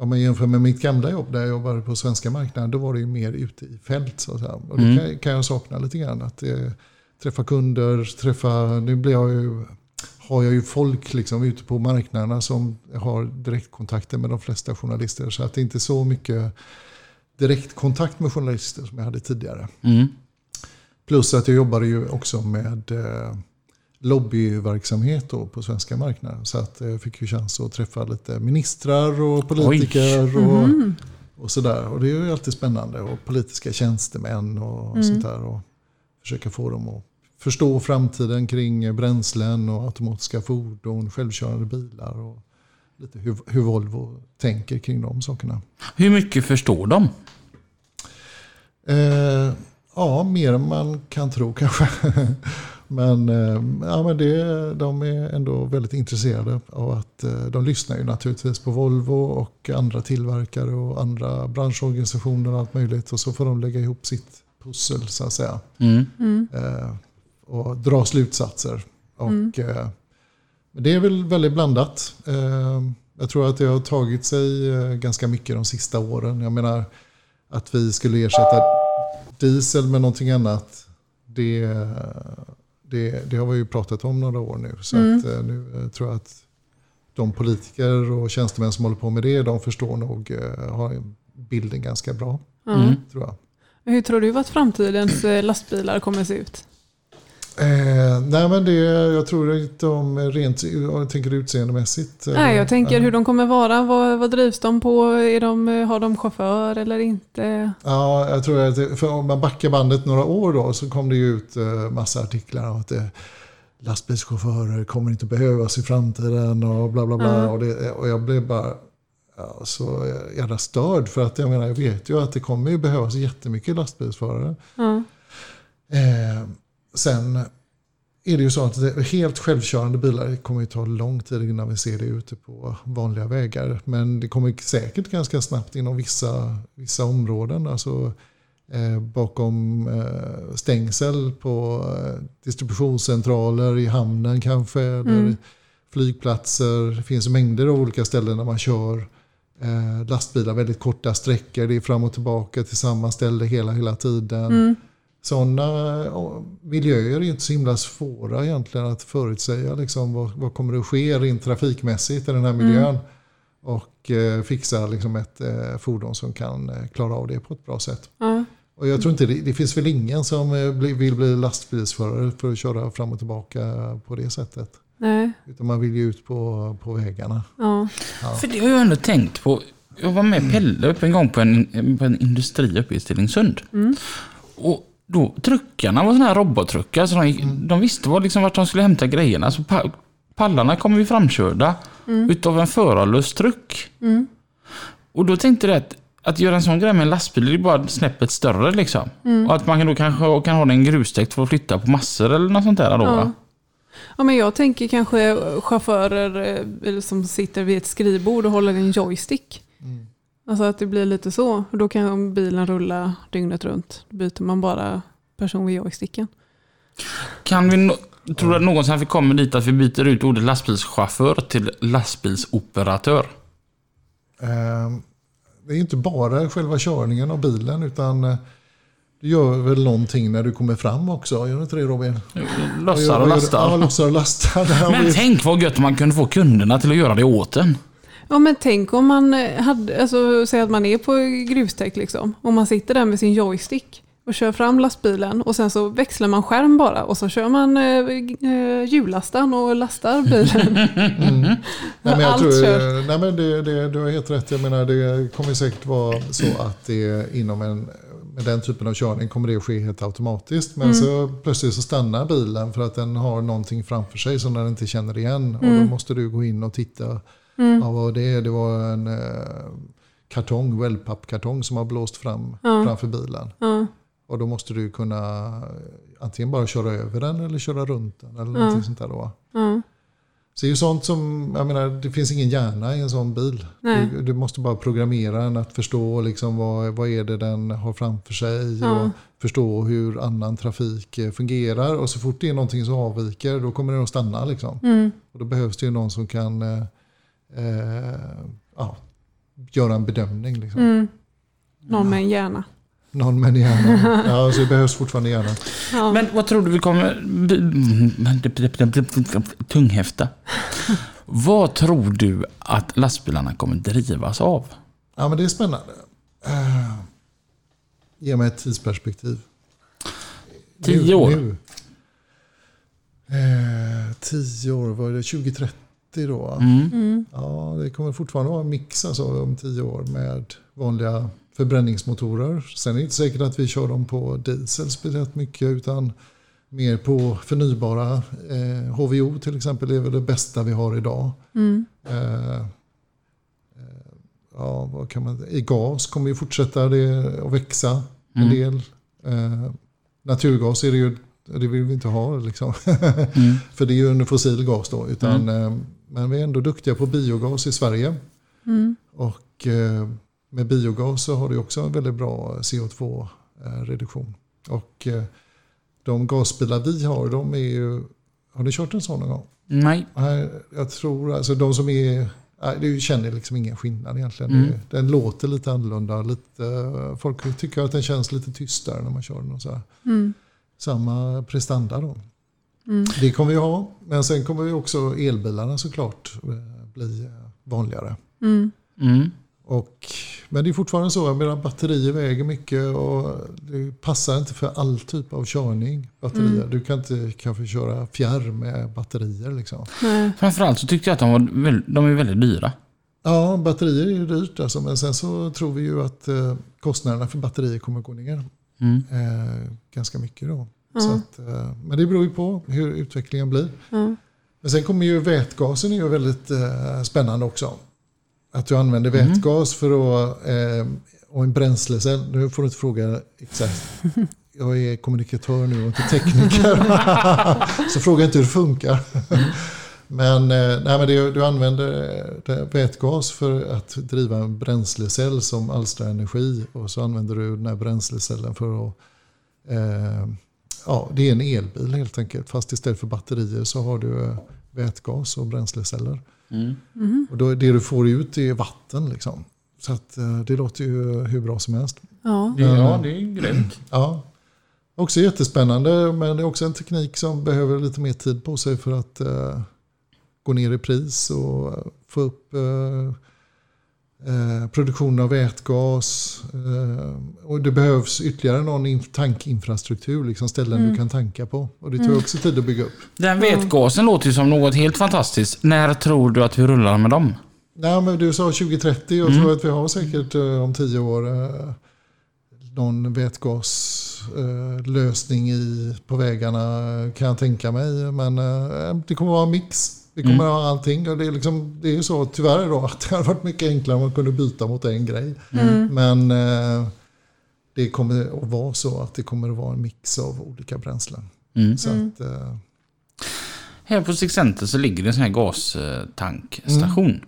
om man jämför med mitt gamla jobb där jag jobbade på svenska marknaden, då var det ju mer ute i fält. Så. Och det Mm. kan, kan jag sakna lite grann. Att eh, träffa kunder, träffa, nu blir jag ju, har jag ju folk liksom ute på marknaderna som har direktkontakter med de flesta journalister. Så att det är inte så mycket direktkontakt med journalister som jag hade tidigare. Mm. Plus att jag jobbade ju också med eh, lobbyverksamhet då på svenska marknaden. Så att jag fick ju chans att träffa lite ministrar och politiker och, och sådär. Och det är ju alltid spännande. Och politiska tjänstemän och sånt där. Och försöka få dem att förstå framtiden kring bränslen och automatiska fordon, självkörande bilar och lite hur, hur Volvo tänker kring de sakerna. Hur mycket förstår de? Eh, ja, mer än man kan tro kanske. men eh, ja, men det, de är ändå väldigt intresserade av att eh, de lyssnar ju naturligtvis på Volvo och andra tillverkare och andra branschorganisationer och allt möjligt. Och så får de lägga ihop sitt pussel så att säga. Mm. Eh, och dra slutsatser. Och, men det är väl väldigt blandat. Jag tror att det har tagit sig ganska mycket de sista åren. Jag menar att vi skulle ersätta diesel med någonting annat. Det, det, det har vi ju pratat om några år nu. Så att, eh, nu eh, tror jag att de politiker och tjänstemän som håller på med det, de förstår nog, eh, har bilden ganska bra. Mm. Tror jag. Hur tror du att framtidens lastbilar kommer se ut? Eh, nej men det, jag tror inte om rent, jag tänker utseendemässigt. Nej, jag tänker eh, hur de kommer vara. Vad, vad drivs de på? Är de, har de chaufför eller inte? Ja, jag tror att det, för om man backar bandet några år då så kom det ju ut eh, massa artiklar om att eh, lastbilschaufförer kommer inte behövas i framtiden och bla bla bla. Och, det, och jag blev bara ja, så jävla störd för att jag menar jag vet ju att det kommer ju behövas jättemycket lastbilsförare. Ja. Eh, sen är det ju så att helt självkörande bilar kommer ju ta lång tid innan vi ser det ute på vanliga vägar. Men det kommer säkert ganska snabbt inom vissa, vissa områden. Alltså eh, bakom eh, stängsel på eh, distributionscentraler i hamnen kanske. Eller flygplatser. Det finns mängder av olika ställen där man kör eh, lastbilar väldigt korta sträckor. Det är fram och tillbaka till samma ställe hela, hela tiden. Sådana eh, miljöer är inte så himla svåra egentligen att förutsäga. Liksom, vad, vad kommer att ske rent trafikmässigt i den här miljön? Och eh, fixa liksom, ett eh, fordon som kan eh, klara av det på ett bra sätt. Ja. Och jag tror inte det, det finns väl ingen som eh, vill bli lastbilsförare för att köra fram och tillbaka på det sättet. Nej. Utan man vill ju ut på, på vägarna. Ja. För det har jag ändå tänkt på. Jag var med Pelle upp en gång på en, på en industri uppe i Stenungsund. Och då, truckarna var såna här robottruckar. Så de, gick, de visste var, liksom, vart de skulle hämta grejerna. Så pa, pallarna kom ju framkörda utav en förarlös truck. Och då tänkte jag att, att göra en sån grej med en lastbil det är bara snäppet större. Liksom. Och att man kan då kanske kan ha den grustäckt för att flytta på massor eller något sånt där. Då, Ja. va? Ja, men jag tänker kanske chaufförer eh, som sitter vid ett skrivbord och håller en joystick. Alltså att det blir lite så. Och då kan bilen rulla dygnet runt. Då byter man bara person vid joysticken. Kan vi no tror du att någonsin vi kommer dit att vi byter ut ordet lastbilschaufför till lastbilsoperatör? Ehm, Det är inte bara själva körningen av bilen utan eh, du gör väl någonting när du kommer fram också. Gör du inte det Robin? Lossar och Ja, lastar. lossar och lastar. Men tänk vad gött om man kunde få kunderna till att göra det åt en. Ja men tänk om man eh, hade, alltså säg att man är på grustäck liksom. Och man sitter där med sin joystick och kör fram lastbilen och sen så växlar man skärm bara och så kör man eh, eh, hjullastaren och lastar bilen. Nej, men jag Allt tror, kört. nej, men det, det, du har helt rätt. Jag menar, det kommer säkert vara så att det inom en, med den typen av körning kommer det att ske helt automatiskt. Men så plötsligt så stannar bilen för att den har någonting framför sig som den inte känner igen. Och då måste du gå in och titta. Ja, vad det. Det var en eh, kartong, wellpappkartong som har blåst fram framför bilen. Ja. Och då måste du kunna eh, antingen bara köra över den eller köra runt den. Eller någonting sånt där då. Ja. Så det är ju sånt som, jag menar, det finns ingen hjärna i en sån bil. Du, du måste bara programmera den att förstå liksom vad, vad är det den har framför sig. Ja. Och förstå hur annan trafik eh, fungerar. Och så fort det är någonting som avviker då kommer den att stanna. Liksom. Mm. Och då behövs det ju någon som kan eh, eh, ja, göra en bedömning. Liksom. Mm. Någon med en hjärna. Någon med en hjärna. Ja, så det behövs fortfarande hjärna. Ja. Men vad tror du vi kommer... Tunghäfta. Vad tror du att lastbilarna kommer drivas av? Ja, men det är spännande. Uh, ge mig ett tidsperspektiv. Tio Nu- år. Nu. Eh, tio år, var det 2030 då? Mm. Ja, det kommer fortfarande vara en mix alltså, om tio år med vanliga förbränningsmotorer. Sen är det inte säkert att vi kör dem på diesel speciellt mycket utan mer på förnybara. Eh, HVO till exempel är väl det bästa vi har idag. Mm. Eh, eh, ja, vad kan man, I gas kommer ju fortsätta det att växa en Mm. del. Eh, naturgas är det ju, det vill vi inte ha liksom. Mm. För det är ju en fossil gas då. Utan, eh, men vi är ändå duktiga på biogas i Sverige. Mm. Och eh, med biogas så har det också en väldigt bra CO2-reduktion. Och eh, de gasbilar vi har, de är ju... Har ni kört en sån någon gång? Nej. Jag tror alltså de som är... Du känner liksom ingen skillnad egentligen. Mm. Den låter lite annorlunda. Lite, folk tycker att den känns lite tystare när man kör den. Och så här. Mm. Samma prestanda då. Mm. Det kommer vi ha. Men sen kommer ju också elbilarna såklart eh, bli vanligare. Mm. Mm. Och, men det är fortfarande så, menar, batterier väger mycket och det passar inte för all typ av körning. Batterier. Mm. Du kan inte kanske köra fjärr med batterier. Liksom. Nej. Framförallt så tyckte jag att de, var de är väldigt dyra. Ja, batterier är ju dyrt alltså, men sen så tror vi ju att eh, kostnaderna för batterier kommer gå ner Mm. eh, ganska mycket då. Så att, eh, men det beror ju på hur utvecklingen blir. Men sen kommer ju vätgasen är ju väldigt eh, spännande också. Att du använder vätgas för att, eh, och en bränslecell. Nu får du inte fråga exakt. Jag är kommunikatör nu och inte tekniker. Så fråga inte hur det funkar. Men, eh, nej, men det, du använder det, vätgas för att driva en bränslecell som alstrar energi. Och så använder du den här bränslecellen för att... Eh, ja, det är en elbil helt enkelt. Fast istället för batterier så har du eh, vätgas och bränsleceller. Mm. Och då, det du får ut är vatten. Liksom. Så att, eh, det låter ju hur bra som helst. Ja. Det, ja, det är grymt. Ja. Också jättespännande men det är också en teknik som behöver lite mer tid på sig för att eh, gå ner i pris och få upp eh, eh, produktionen av vätgas. Eh, och det behövs ytterligare någon in- tankinfrastruktur, liksom ställen du kan tanka på. Och det tar också tid att bygga upp. Den vätgasen låter ju som något helt fantastiskt. När tror du att vi rullar med dem? Nej, men du sa 2030, jag tror att vi har säkert eh, om tio år eh, någon vätgaslösning i, på vägarna kan jag tänka mig. Men eh, det kommer vara en mix. Vi kommer ha allting. Och det, är liksom, det är ju så tyvärr då att det hade varit mycket enklare om man kunde byta mot en grej. Men eh, det kommer att vara så att det kommer att vara en mix av olika bränslen. Mm. Så att, eh, Här på Six Center så ligger det en sån här gastankstation.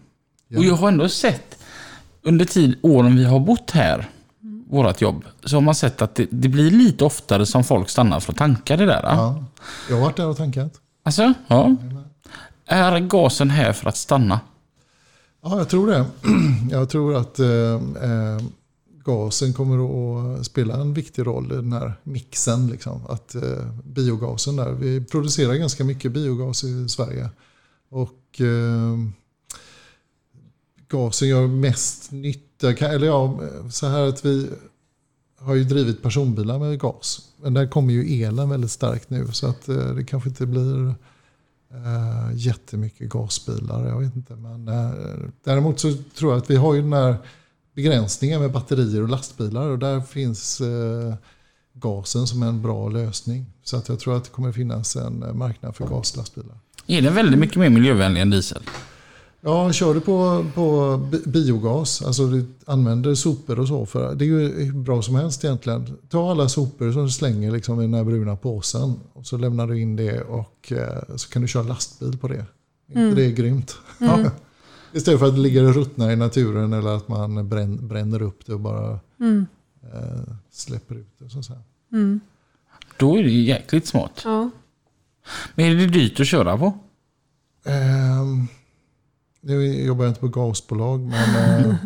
Ja. Och jag har ändå sett under tid, åren vi har bott här, vårat jobb, så har man sett att det, det blir lite oftare som folk stannar för att tanka det där. Ja. ja. Jag har varit där och tankat. Alltså, ja. Är gasen här för att stanna? Ja, jag tror det. Jag tror att eh, eh, gasen kommer att spela en viktig roll i den här mixen. Liksom. Att eh, biogasen där, vi producerar ganska mycket biogas i Sverige. Och eh, gasen gör mest nytta, eller ja, så här att vi har ju drivit personbilar med gas. Men där kommer ju elen väldigt starkt nu så att eh, det kanske inte blir eh, jättemycket gasbilar. Jag vet inte. Men, eh, däremot så tror jag att vi har ju den här begränsningen med batterier och lastbilar och där finns eh, gasen som en bra lösning. Så att jag tror att det kommer finnas en eh, marknad för gaslastbilar. Är den väldigt mycket mer miljövänlig än diesel? Ja, kör du på, på bi- biogas, alltså du använder sopor och så, för det är ju hur bra som helst egentligen. Ta alla sopor som du slänger liksom i den här bruna påsen och så lämnar du in det och eh, så kan du köra lastbil på det. Inte det är grymt? Ja. Istället för att det ligger och ruttnar i naturen eller att man brän, bränner upp det och bara eh, släpper ut det. Så att säga. Då är det ju jäkligt smart. Ja. Men är det dyrt att köra på? Ehm, nu jobbar jag inte på gasbolag men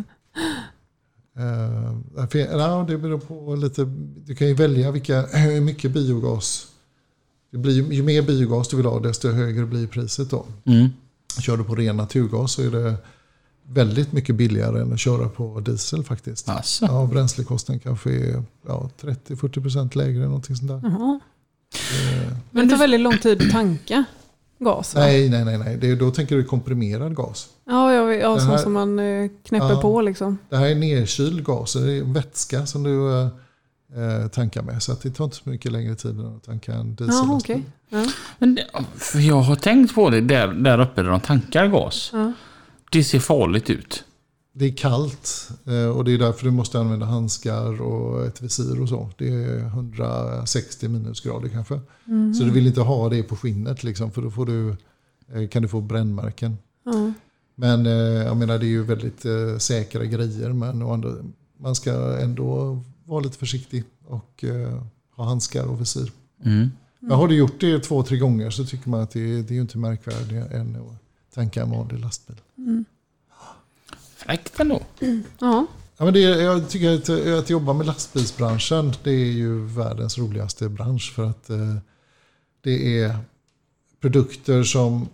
eh, eh, för- ja, det beror på lite. Du kan ju välja vilka, hur mycket biogas. Det blir, ju- mer biogas du vill ha desto högre blir priset då. Mm. Kör du på ren naturgas så är det väldigt mycket billigare än att köra på diesel faktiskt. Alltså. Ja, bränslekostnaden kanske är ja, 30-40% lägre någonting sånt där. Eh, Men det tar väldigt lång tid att tanka gas va? nej, nej, nej. nej. Det, är- då tänker du komprimerad gas. Ja, ja, ja här- som man eh, knäpper Ja. på liksom. Det här är nedkyld gas, så det är vätska som du eh, eh, tankar med. Så att det tar inte så mycket längre tid än att tanka en diesel. Ja, okej. Ja. Men jag har tänkt på det där, där uppe där de tankar gas. Ja. Det ser farligt ut. Det är kallt eh, och det är därför du måste använda handskar och ett visir och så. Det är 160 minusgrader kanske. Så du vill inte ha det på skinnet liksom, för då får du, eh, kan du få brännmärken. Ja. Men eh, jag menar det är ju väldigt säkra grejer. Men andra, man ska ändå vara lite försiktig och ha handskar och visir. Mm. Men har du gjort det två, tre gånger så tycker man att det, det är ju inte märkvärdigare än att tanka en vanlig lastbil. Fräckt ändå. Ja. Ja, men det, jag tycker att, att jobba med lastbilsbranschen det är ju världens roligaste bransch. För att eh, det är produkter som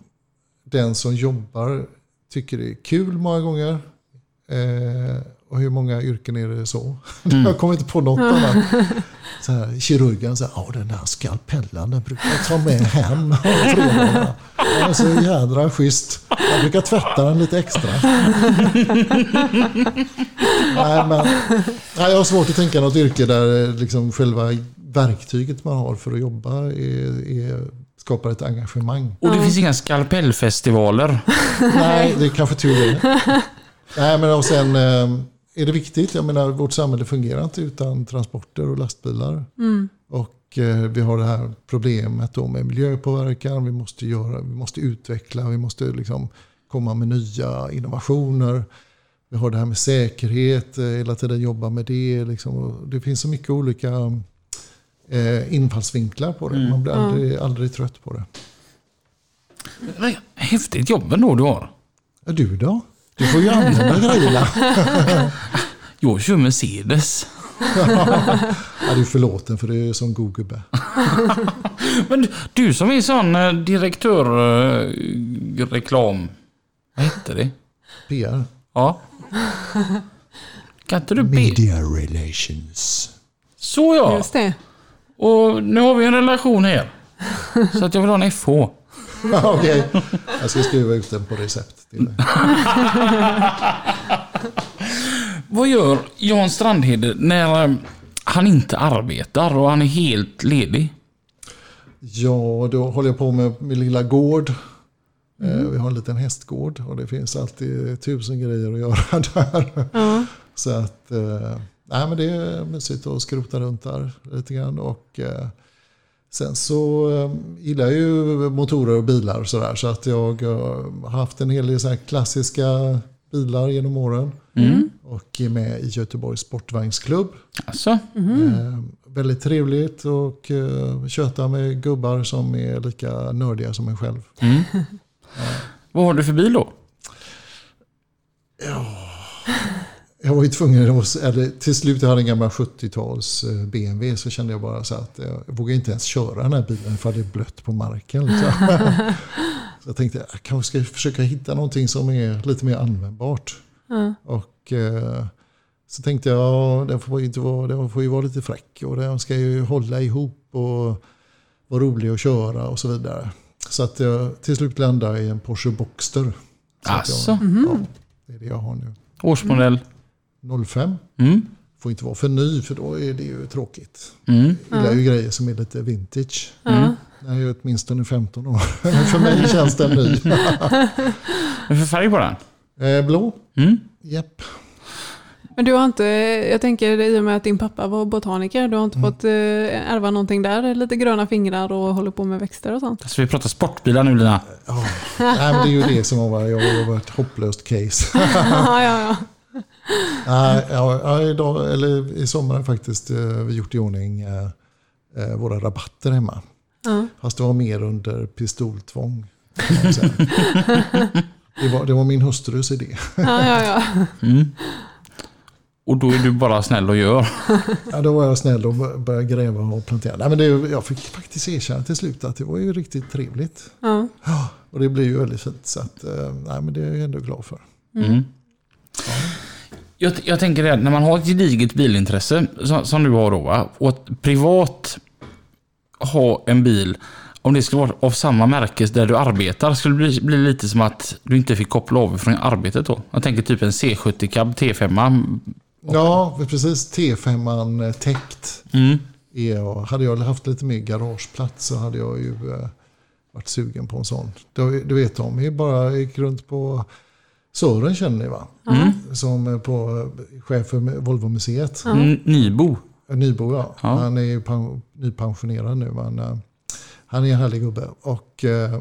den som jobbar tycker det är kul många gånger. Eh, och hur många yrken är det så? jag kommer inte på något annat. Så här, kirurgen säger, ja den där skalpellen den brukar jag ta med hem. Den är så jädra schysst. Jag brukar tvätta den lite extra. Nej, men, nej, jag har svårt att tänka något yrke där eh, liksom själva verktyget man har för att jobba är, är, skapar ett engagemang. Och det finns inga skalpellfestivaler. Nej, det är kanske tur det. Nej, men och sen eh, är det viktigt. Jag menar, vårt samhälle fungerar inte utan transporter och lastbilar. Och Och eh, vi har det här problemet då med miljöpåverkan. Vi måste, göra, vi måste utveckla, vi måste liksom komma med nya innovationer. Vi har det här med säkerhet, eh, hela tiden jobba med det. Liksom. Det finns så mycket olika eh, infallsvinklar på det. Man blir aldrig, aldrig trött på det. Häftigt jobb ändå du har. Ja, du då? Du får ju använda grejerna. Jag kör Mercedes. Ja, du är förlåten för det är som god gubbe. Men du, du som är sån eh, direktör eh, reklam. Vad hette det? PR. Ja. Kan inte du be? Media relations. Så ja. Just det. Och nu har vi en relation här. Så att jag vill ha en FH. Okej, jag ska skriva ut den på recept till dig. Vad gör Jan Strandhede när eh, han inte arbetar och han är helt ledig? Ja, då håller jag på med min lilla gård. Eh, Vi har en liten hästgård och det finns alltid tusen grejer att göra där. Så att, eh, nej men det är mysigt att skrota runt där lite grann. Och, sen så eh, gillar jag ju motorer och bilar och sådär. Så att jag eh, har haft en hel del så här klassiska bilar genom åren. Och är med i Göteborgs Sportvagnsklubb. Alltså, Eh, väldigt trevligt och eh, köta med gubbar som är lika nördiga som en själv. vad har du för bil då? Jag var ju tvungen, att, eller till slut jag hade en gammal 70-tals eh, BMW så kände jag bara så att jag vågar inte ens köra den här bilen för det är blött på marken. Liksom. så jag tänkte jag kanske ska försöka hitta någonting som är lite mer användbart. Och eh, så tänkte jag, ja, den får ju, inte vara, den får ju vara lite fräck och den ska ju hålla ihop och vara rolig att köra och så vidare. Så att jag till slut landade i en Porsche Boxster. Så att jag, Alltså, ja, det är det jag har nu. årsmodell. 05. Mm. Får inte vara för ny för då är det ju tråkigt. Mm. Jag gillar ju grejer som är lite vintage. Ja. Den är ju åtminstone 15 år. För mig känns den ny. Vad för färg på den? Eh, blå? Mm. Japp. Men du har inte, jag tänker i och med att din pappa var botaniker, du har inte fått eh, ärva någonting där? Lite gröna fingrar och håller på med växter och sånt? Så vi pratar sportbilar nu Lina. Ja. Nej, men det är ju det som har varit, jag har varit ett hopplöst case. ja, ja, ja. Nej, ja, ja, idag, eller I sommar faktiskt eh, vi gjort i ordning eh, eh, våra rabatter hemma. Ja. Fast det var mer under pistoltvång. Det var, det var min hustrus idé. ja, ja, ja. Och då är du bara snäll och gör. Ja, då var jag snäll och började gräva och plantera. Nej, men det, jag fick faktiskt erkänna till slut att det var ju riktigt trevligt. ja. Och det blev ju väldigt fint. Så att, nej, men det är jag ändå glad för. Mm. Jag, jag tänker det, här, när man har ett gediget bilintresse som, som du har då, va? och att privat ha en bil, om det skulle vara av samma märke där du arbetar, skulle det bli, bli lite som att du inte fick koppla av från arbetet då. Jag tänker typ en C70 cab T5. Ja, precis. T5 täckt. Mm. Hade jag haft lite mer garageplats så hade jag ju eh, varit sugen på en sån. Du, du vet, de är bara gick runt på Sören känner ni va? Som är på eh, chef för Volvo-museet. N- Nybo. Nybo ja. Ja. Han är ju pen, nypensionerad nu. Men, eh, han är en härlig gubbe. Och, eh,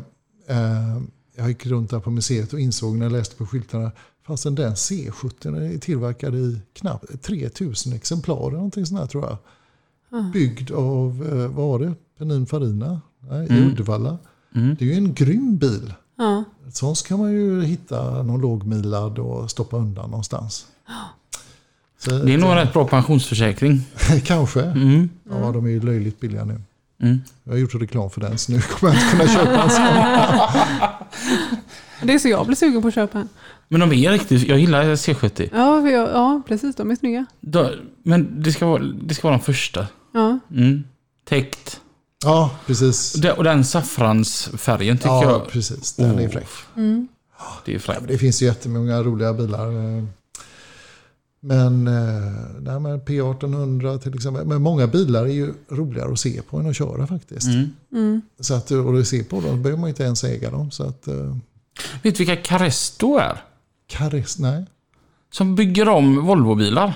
eh, jag gick runt där på museet och insåg när jag läste på skyltarna. Fastän den C70 är tillverkad i knappt 3000 exemplar. eller Någonting sånt här tror jag. Byggd av, eh, vad var det? Peninfarina? Nej, I Uddevalla. Mm. Det är ju en grym bil. Ja. Sånt ska man ju hitta någon lågmilad och stoppa undan någonstans. Så, Det är nog en rätt bra pensionsförsäkring. Kanske. Mm. Ja, de är ju löjligt billiga nu. Mm. Jag har gjort reklam för den så nu kommer jag inte kunna köpa en sån. Det är så jag blir sugen på att köpa en. Men de är riktigt, jag gillar C70. Ja, jag, ja precis. De är snygga. Men det ska, vara, det ska vara de första. Ja. Mm. Täckt. Ja, precis. Det- Och den saffransfärgen tycker Ja, jag. precis. Den är Oh. fräck. Det är Ja, fräckt. men det finns ju jättemånga roliga bilar. Men, eh, nej, men P1800 till exempel. Men många bilar är ju roligare att se på än att köra faktiskt. Mm. Så att, och att se på dem behöver man inte ens äga dem. Så att, eh, Vet du vilka Caresto är? Caress, nej. Som bygger om Volvobilar.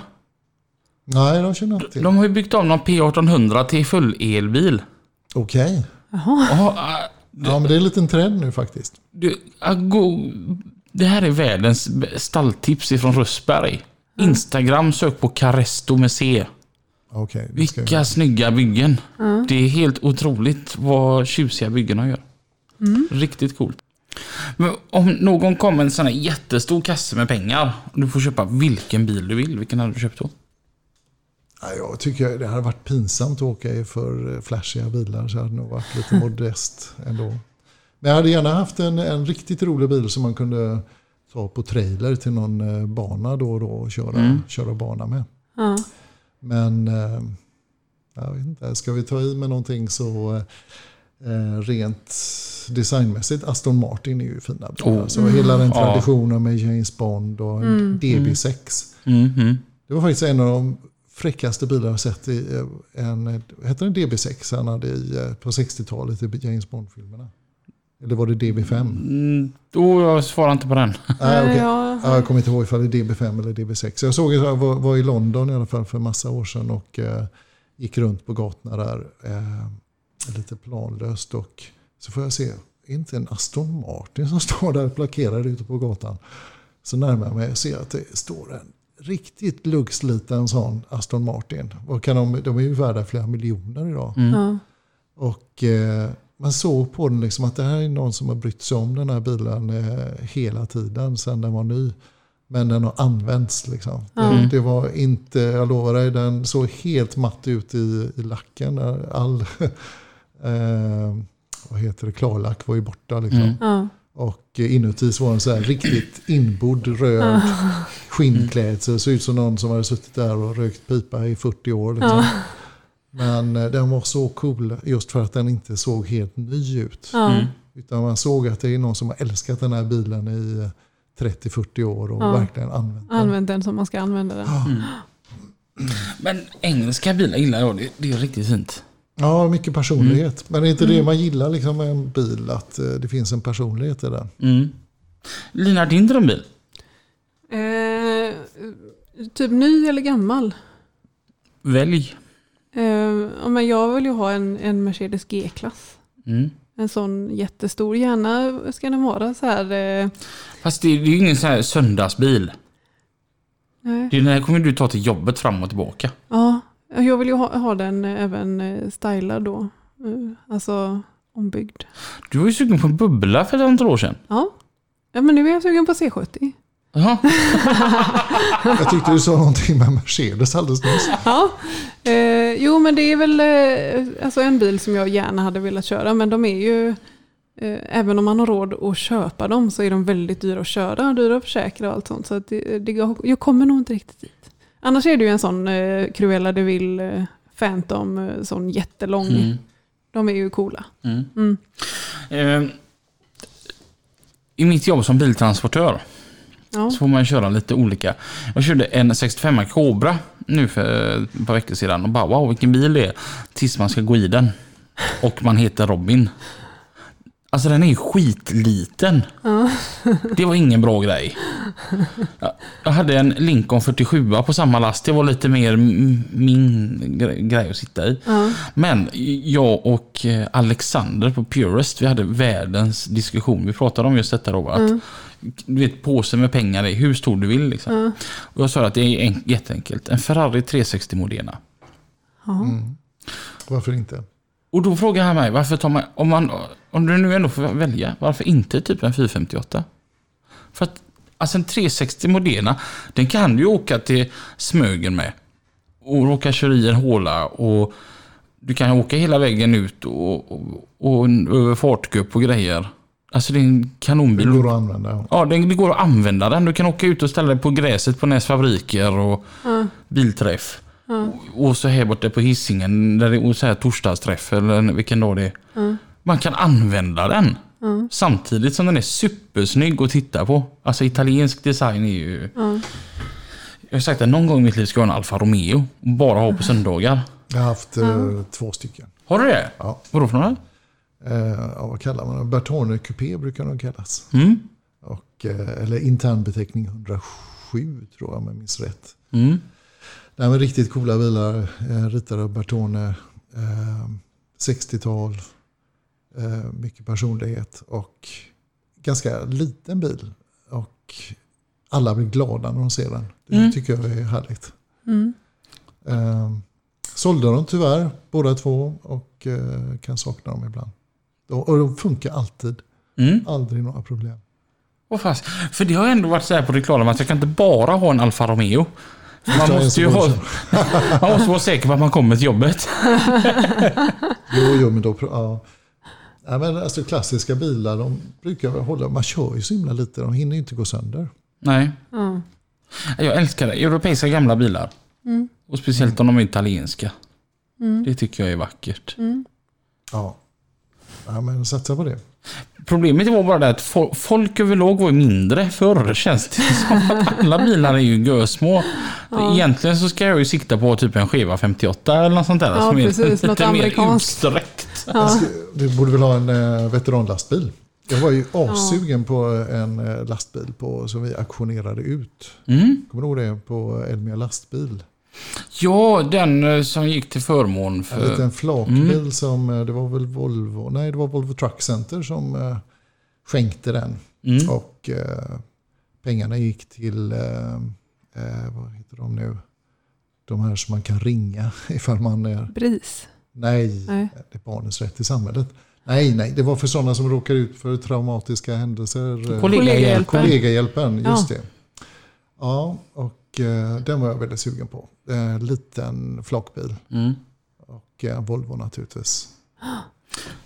Nej, de känner jag inte till. De har ju byggt om någon P1800 till full elbil. Okej. Ja, äh, Ja, men det är en liten trend nu faktiskt. du, äh, gå, det här är världens stalltips ifrån Rösberg. Instagram, sök på Caresto med C. Det jag Vilka snygga byggen. Det är helt otroligt vad tjusiga byggen de gör. Riktigt coolt. Men om någon kommer med en sån här jättestor kasse med pengar och du får köpa vilken bil du vill, vilken hade du köpt då? Ja, jag tycker det hade varit pinsamt att åka i för eh, flashiga bilar. Så jag hade nog varit lite modest ändå. Men jag hade gärna haft en, en riktigt rolig bil som man kunde ta på trailer till någon eh, bana då och då och köra, köra bana med. Ja. Men eh, jag vet inte, ska vi ta i med någonting så rent designmässigt, Aston Martin är ju fina bilar. Oh. Så hela den traditionen med James Bond och en DB6. Mhm. Det var faktiskt en av de fräckaste bilar jag sett i eh, en, heter den DB6 han hade i, eh, på 60-talet i James Bond-filmerna. Eller var det DB5? Mm, då jag svarar inte på den. Nej, okej. Ja. Ja, jag kommer inte ihåg ifall det är DB5 eller DB6. Jag såg jag var, var i London i alla fall för en massa år sedan och eh, gick runt på gatorna där eh, lite planlöst. Och så får jag se, är inte en Aston Martin som står där plakerad ute på gatan? Så närmar jag mig och ser att det står en riktigt luggsliten sån Aston Martin. Vad kan de, de är ju värda flera miljoner idag. Ja. Och eh, man såg på den liksom att det här är någon som har brytt sig om den här bilen eh, hela tiden sedan den var ny. Men den har använts liksom. Det, det var inte, jag lovar dig, den såg helt matt ut i, i lacken. All, eh, vad heter det, klarlack var ju borta liksom. Ja. Och inuti så var den så här riktigt inbodd röd skinnklädsel. Det såg ut som någon som hade suttit där och rökt pipa i 40 år. Liksom. Men eh, den var så cool just för att den inte såg helt ny ut. Ja. Utan man såg att det är någon som har älskat den här bilen i eh, 30-40 år och Ja. verkligen använt den. Använd den som man ska använda den. Men engelska bilar gillar jag. Det, det är riktigt fint. Ja, mycket personlighet. Men det är inte det man gillar liksom med en bil, att eh, det finns en personlighet i den. Mm. Lina, din drömbil? Typ ny eller gammal? Välj. Eh, men jag vill ju ha en, en Mercedes G-klass. Mm. En sån jättestor. Gärna ska den vara så här. Eh, Fast det, det är ju ingen sån här söndagsbil. nej. Den här kommer du ta till jobbet fram och tillbaka. Ja, jag vill ju ha, ha den eh, även eh, stylad då. Eh, Alltså ombyggd. Du var ju sugen på en bubbla för ett antal år sedan. Ja. ja, men nu är jag sugen på C70. Jaha. Jag tyckte du sa någonting med Mercedes alldeles nyss. Ja, eh, jo men det är väl eh, alltså en bil som jag gärna hade velat köra men de är ju eh, Även om man har råd att köpa dem så är de väldigt dyra att köra, dyra att försäkra och allt sånt. Så att det, det, jag kommer nog inte riktigt dit. Annars är det ju en sån eh, Cruella de Vil eh, Phantom, eh, sån jättelång. Mm. De är ju coola. Mm. Mm. Eh, I mitt jobb som biltransportör Ja. så får man köra lite olika. Jag körde en 65 Cobra nu för ett par veckor sedan och bara wow vilken bil det är. Tills man ska gå i den. Och man heter Robin. Alltså den är ju skitliten. Det var ingen bra grej. Jag- hade en Lincoln 47 på samma last. Det var lite mer min gre- grej att sitta i. Ja. Men jag och eh, Alexander på Purest, vi hade världens diskussion. Vi pratade om just detta då. Att, Du vet, påsen med pengar är hur stor du vill. Liksom. Och jag sa att det är en, jätteenkelt. En Ferrari 360 Modena. Varför inte? Och då frågar han mig, varför tar man, om, man, om du nu ändå får välja, varför inte typ en 458? För att alltså en 360 Modena, den kan du ju åka till Smögen med. Och råka köra i en håla och du kan åka hela vägen ut och, och, och över fartgupp och grejer. Alltså det är en Det kanonbil. går att använda. ja. Ja, det, det går att använda den. Du kan åka ut och ställa dig på gräset på Näs fabriker och bilträff. Och, och så här borta på hissingen där det är så här torsdagsträff eller vilken dag det är. Man kan använda den. Samtidigt som den är supersnygg att titta på. Alltså italiensk design är ju... Jag har sagt att någon gång i mitt liv ska jag ha en Alfa Romeo. Och bara ha på söndagar. Jag har haft eh, två stycken. Har du det? Ja. Vadå för några? Eh, vad kallar man det? Bertone Coupé brukar de kallas. Mm. Och, eh, eller internbeteckning 107 tror jag om jag minns rätt. Mm. Nej, men riktigt coola bilar. Eh, ritade av Bertone. Eh, 60-tal. Eh, mycket personlighet och ganska liten bil. Och alla blir glada när de ser den. Det Mm. tycker jag är härligt. Mm. Eh, sålde de tyvärr båda två och eh, kan sakna dem ibland. Och de funkar alltid. Mm. Aldrig några problem. Åh, fast, för det har ändå varit så här på reklamen att jag kan inte bara ha en Alfa Romeo. Man måste, ju ha, man måste vara säker på att man kommer till jobbet. Jo, jo, men då... Ja. Ja, men alltså, klassiska bilar, de brukar väl hålla... Man kör ju så himla lite, de hinner ju inte gå sönder. Nej. Ja. Jag älskar det. Europeiska gamla bilar. Mm. Och speciellt om de är italienska. Mm. Det tycker jag är vackert. Mm. Ja. Ja, men satsa på det. Problemet var bara det att fo- folk överlag var mindre förr känns det som. Att alla bilar är ju gösmå. Ja. Egentligen så ska jag ju sikta på typ en skiva 58 eller något sånt där. Ja, som är precis. Något lite mer utsträckt. Ja. ska, du borde väl ha en eh, veteranlastbil? Jag var ju assugen på en eh, lastbil på, som vi auktionerade ut. Mm. Kommer du ihåg det? På Elmia lastbil. Ja, den eh, som gick till förmån En för... liten flakbil som, eh, det var väl Volvo, nej det var Volvo Truck Center som eh, skänkte den. Mm. Och eh, pengarna gick till, eh, vad heter de nu? De här som man kan ringa ifall man är, Bris. nej, Nej. det är barnens rätt i samhället. Nej, nej, det var för sådana som råkar ut för traumatiska händelser. Kollegahjälpen. Kollegahjälpen, just Ja. det. Ja, och eh, den var jag väldigt sugen på. En liten flakbil. Mm. Och eh, Volvo naturligtvis.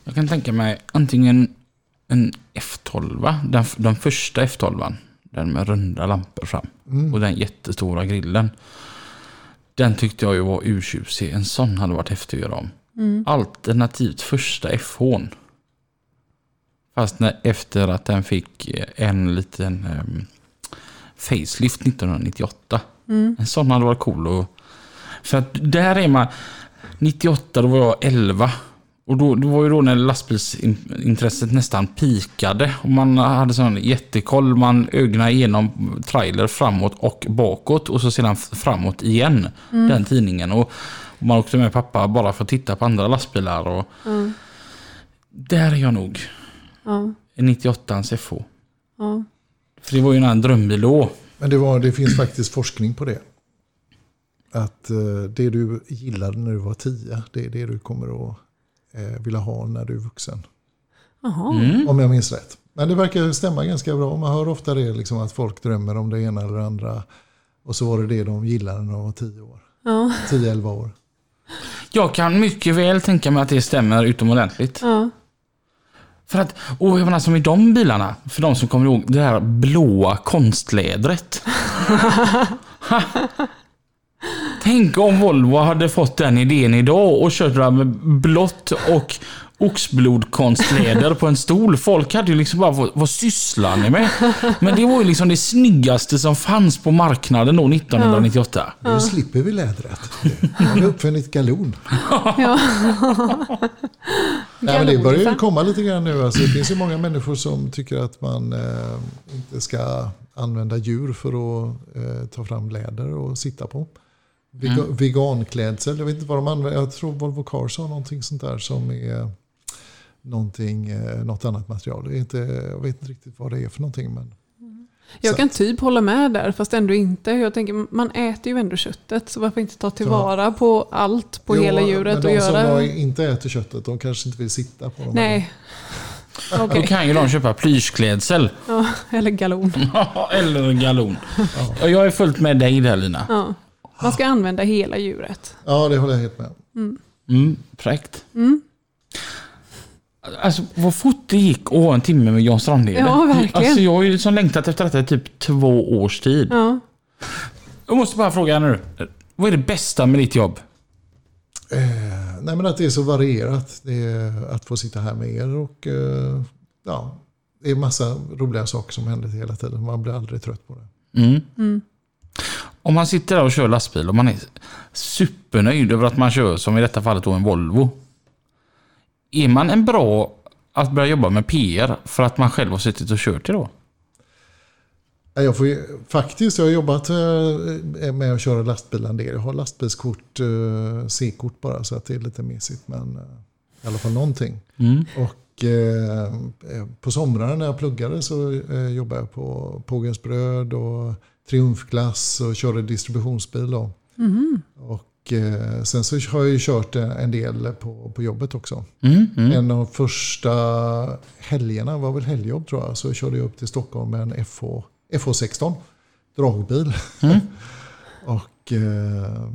Jag kan tänka mig antingen en F12, den, den första F12. Den med runda lampor fram. Mm. Och den jättestora grillen. Den tyckte jag ju var urtjusig. En sån hade varit häftig att göra om. Mm. Alternativt första FH. Fast när, efter att den fick en liten um, facelift 1998. Mm. En sån hade varit cool. Och, för att där är man... 98 då var jag 11. Och då, det var ju då när lastbilsintresset nästan pikade. Och man hade sån jättekoll. Man ögnade igenom trailer framåt och bakåt. Och så sedan framåt igen. Den tidningen. Och, och man åkte med pappa bara för att titta på andra lastbilar. Och Ja. där är jag nog. Ja. En 98ans FH. Ja. För det var ju en drömbil då. Men det, var, det finns faktiskt forskning på det. Att eh, det du gillade när du var 10, det är det du kommer att eh, vilja ha när du är vuxen. Mm. Om jag minns rätt. Men det verkar stämma ganska bra. Man hör ofta det, liksom, att folk drömmer om det ena eller det andra. Och så var det det de gillade när de var 10 år. Ja. 10-11 år. Jag kan mycket väl tänka mig att det stämmer utomordentligt. Ja. För att, åh jag menar som i de bilarna, för de som kommer ihåg det här blåa konstlädret. Tänk om Volvo hade fått den idén idag och kört det där med blått och oxblodkonstläder på en stol. Folk hade ju liksom bara, vad, vad sysslar ni med? Men det var ju liksom det snyggaste som fanns på marknaden då 1998. Nu slipper vi lädret. Nu har vi uppfunnit galon. Ja. Nej, men det börjar ju Galonsen. komma lite grann nu. Alltså, det finns ju många människor som tycker att man eh, inte ska använda djur för att eh, ta fram läder och sitta på. Vega, Veganklädsel, jag vet inte vad de använder. Jag tror Volvo Cars har någonting sånt där som är någonting, eh, något annat material. Det är inte, jag vet inte riktigt vad det är för någonting. Men, Jag Så kan typ hålla med där, fast ändå inte. Jag tänker, man äter ju ändå köttet, så varför inte ta tillvara på allt på Jo, hela djuret men och de göra... som inte äter köttet, de kanske inte vill sitta på dem. Nej. Då Okej, kan ju de köpa plyschklädsel. ja, eller galon. Eller galon. Ja. Och jag är fullt med dig där Lina. Ja. Man ska använda hela djuret. ja, det håller jag helt med om. Mm, fräckt. Mm. Alltså vad fort det gick att ha en timme med Jan Strandhede. Ja, verkligen. Alltså jag har ju liksom längtat efter detta i typ två års tid. Ja. Jag måste bara fråga nu. Vad är det bästa med ditt jobb? Eh, nej men att det är så varierat. Det är att få sitta här med er och eh, ja, det är massa roliga saker som händer hela tiden. Man blir aldrig trött på det. Mm. Mm. Om man sitter där och kör lastbil och man är supernöjd över att man kör, som i detta fallet då en Volvo. Är man en bra att börja jobba med PR för att man själv har suttit och kört det då? Ja, Jag får ju, faktiskt, jag har jobbat eh, med att köra lastbil en del. Jag har lastbilskort, eh, C-kort bara, så att det är lite mesigt. Men eh, i alla fall någonting. Mm. Och eh, på somrarna när jag pluggade så eh, jobbade jag på Pågens Bröd och Triumfglass och körde distributionsbil. Då. Och eh, sen så har jag ju kört en del på, på jobbet också. Mm, mm. En av första helgerna var väl helgjobb tror jag. Så körde jag upp till Stockholm med en FH, FH16 dragbil. Mm. och eh,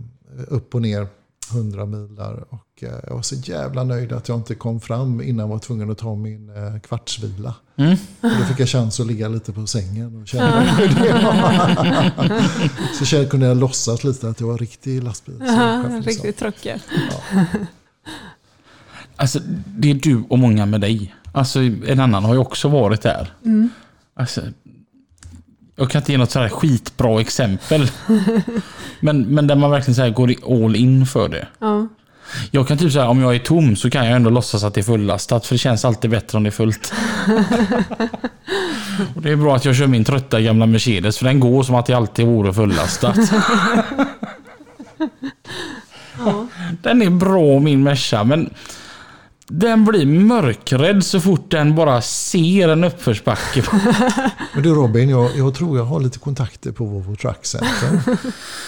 upp och ner 100 mil där. Och eh, jag var så jävla nöjd att jag inte kom fram innan jag var tvungen att ta min eh, kvartsvila. Mm. Och då fick jag chans att ligga lite på sängen och känna hur det var. Så kände, kunde jag låtsas lite att jag var riktig. Aha, liksom. riktigt trucker. Alltså, det är du och många med dig. Alltså, en annan har ju också varit där. Alltså, jag kan inte ge något sådär skitbra exempel. men, men där man verkligen så går all in för det. Ja. Jag kan typ säga om jag är tom så kan jag ändå låtsas att det är fullastat för det känns alltid bättre om det är fullt. och det är bra att jag kör min trötta gamla Mercedes för den går som att det alltid vore fullastat. Den är bra min Merca men den blir mörkrädd så fort den bara ser en uppförsbacke. Men du Robin, jag, jag tror jag har lite kontakter på Volvo Truck Center.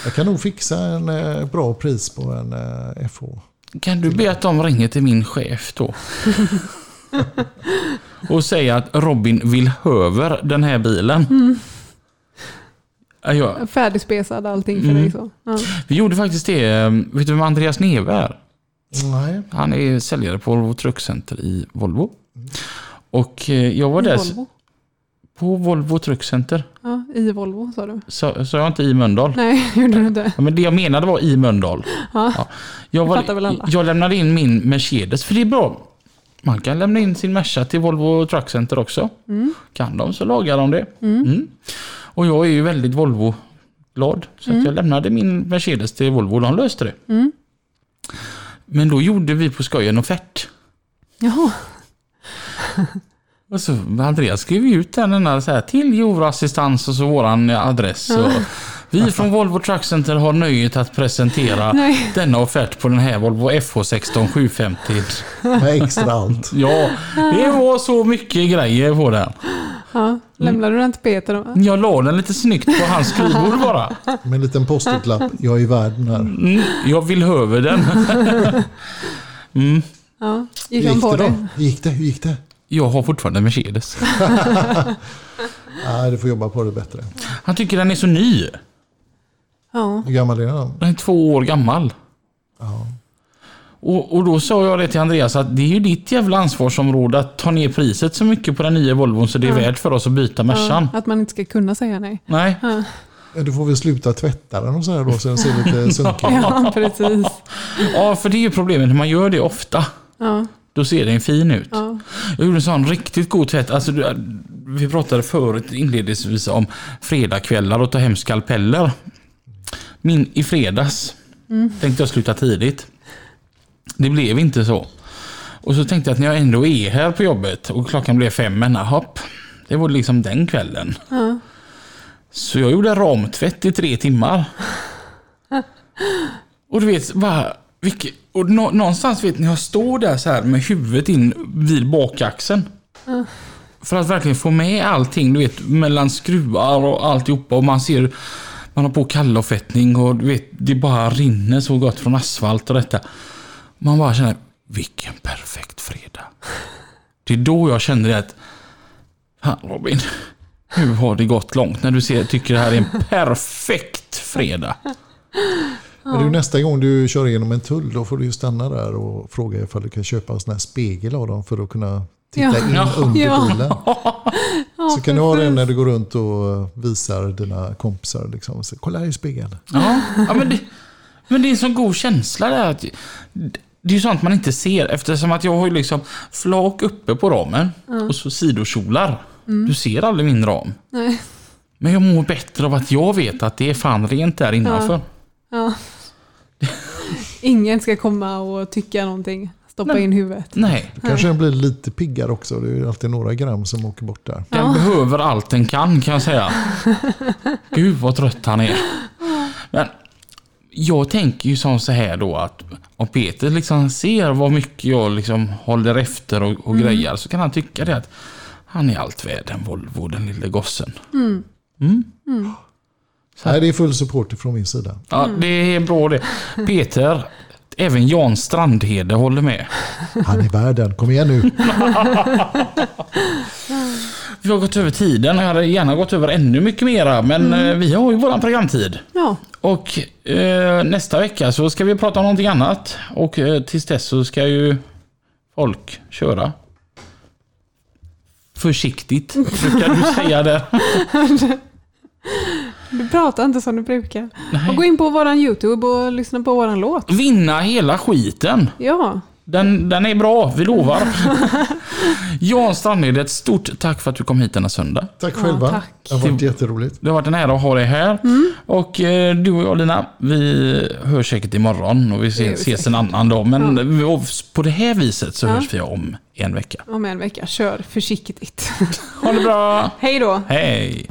Jag kan nog fixa en eh, bra pris på en eh, FH. Kan du be att de ringer till min chef då? Och säga att Robin vill över den här bilen. Jag, Färdigspesad allting för Mm. dig så. Ja. vi gjorde faktiskt det. eh, Vet du vem Andreas Neve är? Nej, Han är säljare på Volvo Truck Center i Volvo. Och eh, jag var I där Volvo. på Volvo Truck Center. Ja, I Volvo sa du. Sa sa jag inte i Mölndal? Nej, gjorde du inte. Ja, men det jag menade var i Mölndal. Ja. Jag, Det var, väl alla. jag lämnade in min Mercedes, för det är bra. Man kan lämna in sin Merca till Volvo Truck Center också. Mm. Kan de så lagar de det. Mm. Och jag är ju väldigt Volvo-glad. Så att jag lämnade min Mercedes till Volvo och de löste det. Men då gjorde vi på skoj en offert. Jaha. Och så Andreas skrev ut den här, så här till Euroassistans och så våran adress. Och vi från Volvo Truck Center har nöjet att presentera Nej. denna offert på den här Volvo FH16 750. med extra allt. Ja, det var så mycket grejer på den. Ja. Lämnade du den till Peter då? Jag la den lite snyggt på hans skrivbord bara. Med en liten post-it-lapp. Jag är värd den här. Mm, jag vill över den. Mm, Ja. Gick han på det då? det? Hur gick det? Hur gick det? jag har fortfarande Mercedes. Nej, du får jobba på det bättre. Han tycker den är så ny. Ja. Hur gammal är den då? Den är två år gammal. Ja. Och, och då sa jag det till Andreas att det är ju ditt jävla ansvarsområde att ta ner priset så mycket på den nya Volvon så det är Ja. värt för oss att byta Mercan. ja. Att man inte ska kunna säga nej. Nej. Ja, Ja, Du får väl sluta tvätta den och så här då så den ser lite sunkig ut. ja precis. Ja, för det är ju problemet när man gör det ofta. Ja. Då ser den fin ut. Ja. Jag gjorde en sån riktigt god tvätt. Alltså, vi pratade förut inledningsvis om fredagkvällar och ta hem skalpeller. Min i fredags tänkte jag sluta tidigt. Det blev inte så. Och så tänkte jag att när jag ändå är här på jobbet och klockan blev fem, men hopp. Det var liksom den kvällen. Ja. Så jag gjorde ramtvätt i tre timmar. Och du vet, bara, vilket, och nå, någonstans vet ni, jag står där så här med huvudet in vid bakaxeln. För att verkligen få med allting, du vet, mellan skruvar och alltihopa. Och man ser, man har på kallofettning och du vet, det bara rinner så gott från asfalt och detta. Man bara känner, vilken perfekt fredag. Det är då jag kände det att, fan Robin, nu har det gått långt när du ser, tycker det här är en perfekt fredag. Men du, nästa gång du kör igenom en tull då får du ju stanna där och fråga ifall du kan köpa en sån här spegel av dem för att kunna titta Ja. in under Ja. bilen. Ja, Så kan du ha den när du går runt och visar dina kompisar. Liksom. Så, Kolla här är spegeln. Ja, ja men, det, men det är en sån god känsla där. Att, det är ju sånt man inte ser eftersom att jag har ju liksom flak uppe på ramen och så sidokjolar. Du ser aldrig min ram. Nej. Men jag mår bättre av att jag vet att det är fan rent där innanför. Ja. Ingen ska komma och tycka någonting. Stoppa in huvudet. Nej, Kanske den blir lite piggare också. Det är alltid några gram som åker bort där. den behöver allt den kan kan jag säga. Gud vad trött han är. Men jag tänker ju som så här då att om Peter liksom ser vad mycket jag liksom håller efter och, och grejer så kan han tycka det att han är allt värd en Volvo, den lille gossen. Mm. Nej, det är full support från min sida. Ja, det är bra det. Peter, även Jan Strandhede håller med. Han är värden. Kom igen nu. Vi har gått över tiden och jag hade gärna gått över ännu mycket mera men eh, vi har ju våran programtid. Ja, Och eh, nästa vecka så ska vi prata om någonting annat. Och eh, tills dess så ska ju folk köra. Försiktigt, brukar du säga det. du pratar inte som du brukar. Och gå in på våran YouTube och lyssna på våran låt. Vinna hela skiten. Ja, Den, den är bra, vi lovar. Jan Strandhed, ett stort tack för att du kom hit denna söndag. Tack Ja, själva. tack. Det har varit jätteroligt. Det har varit en ära att ha dig här. Och eh, du och jag Lina, vi hörs säkert imorgon och vi ses, ses en annan dag. Men och på det här viset så hörs vi om en vecka. om en vecka. Kör försiktigt. Ha det bra! Hej då! Hej!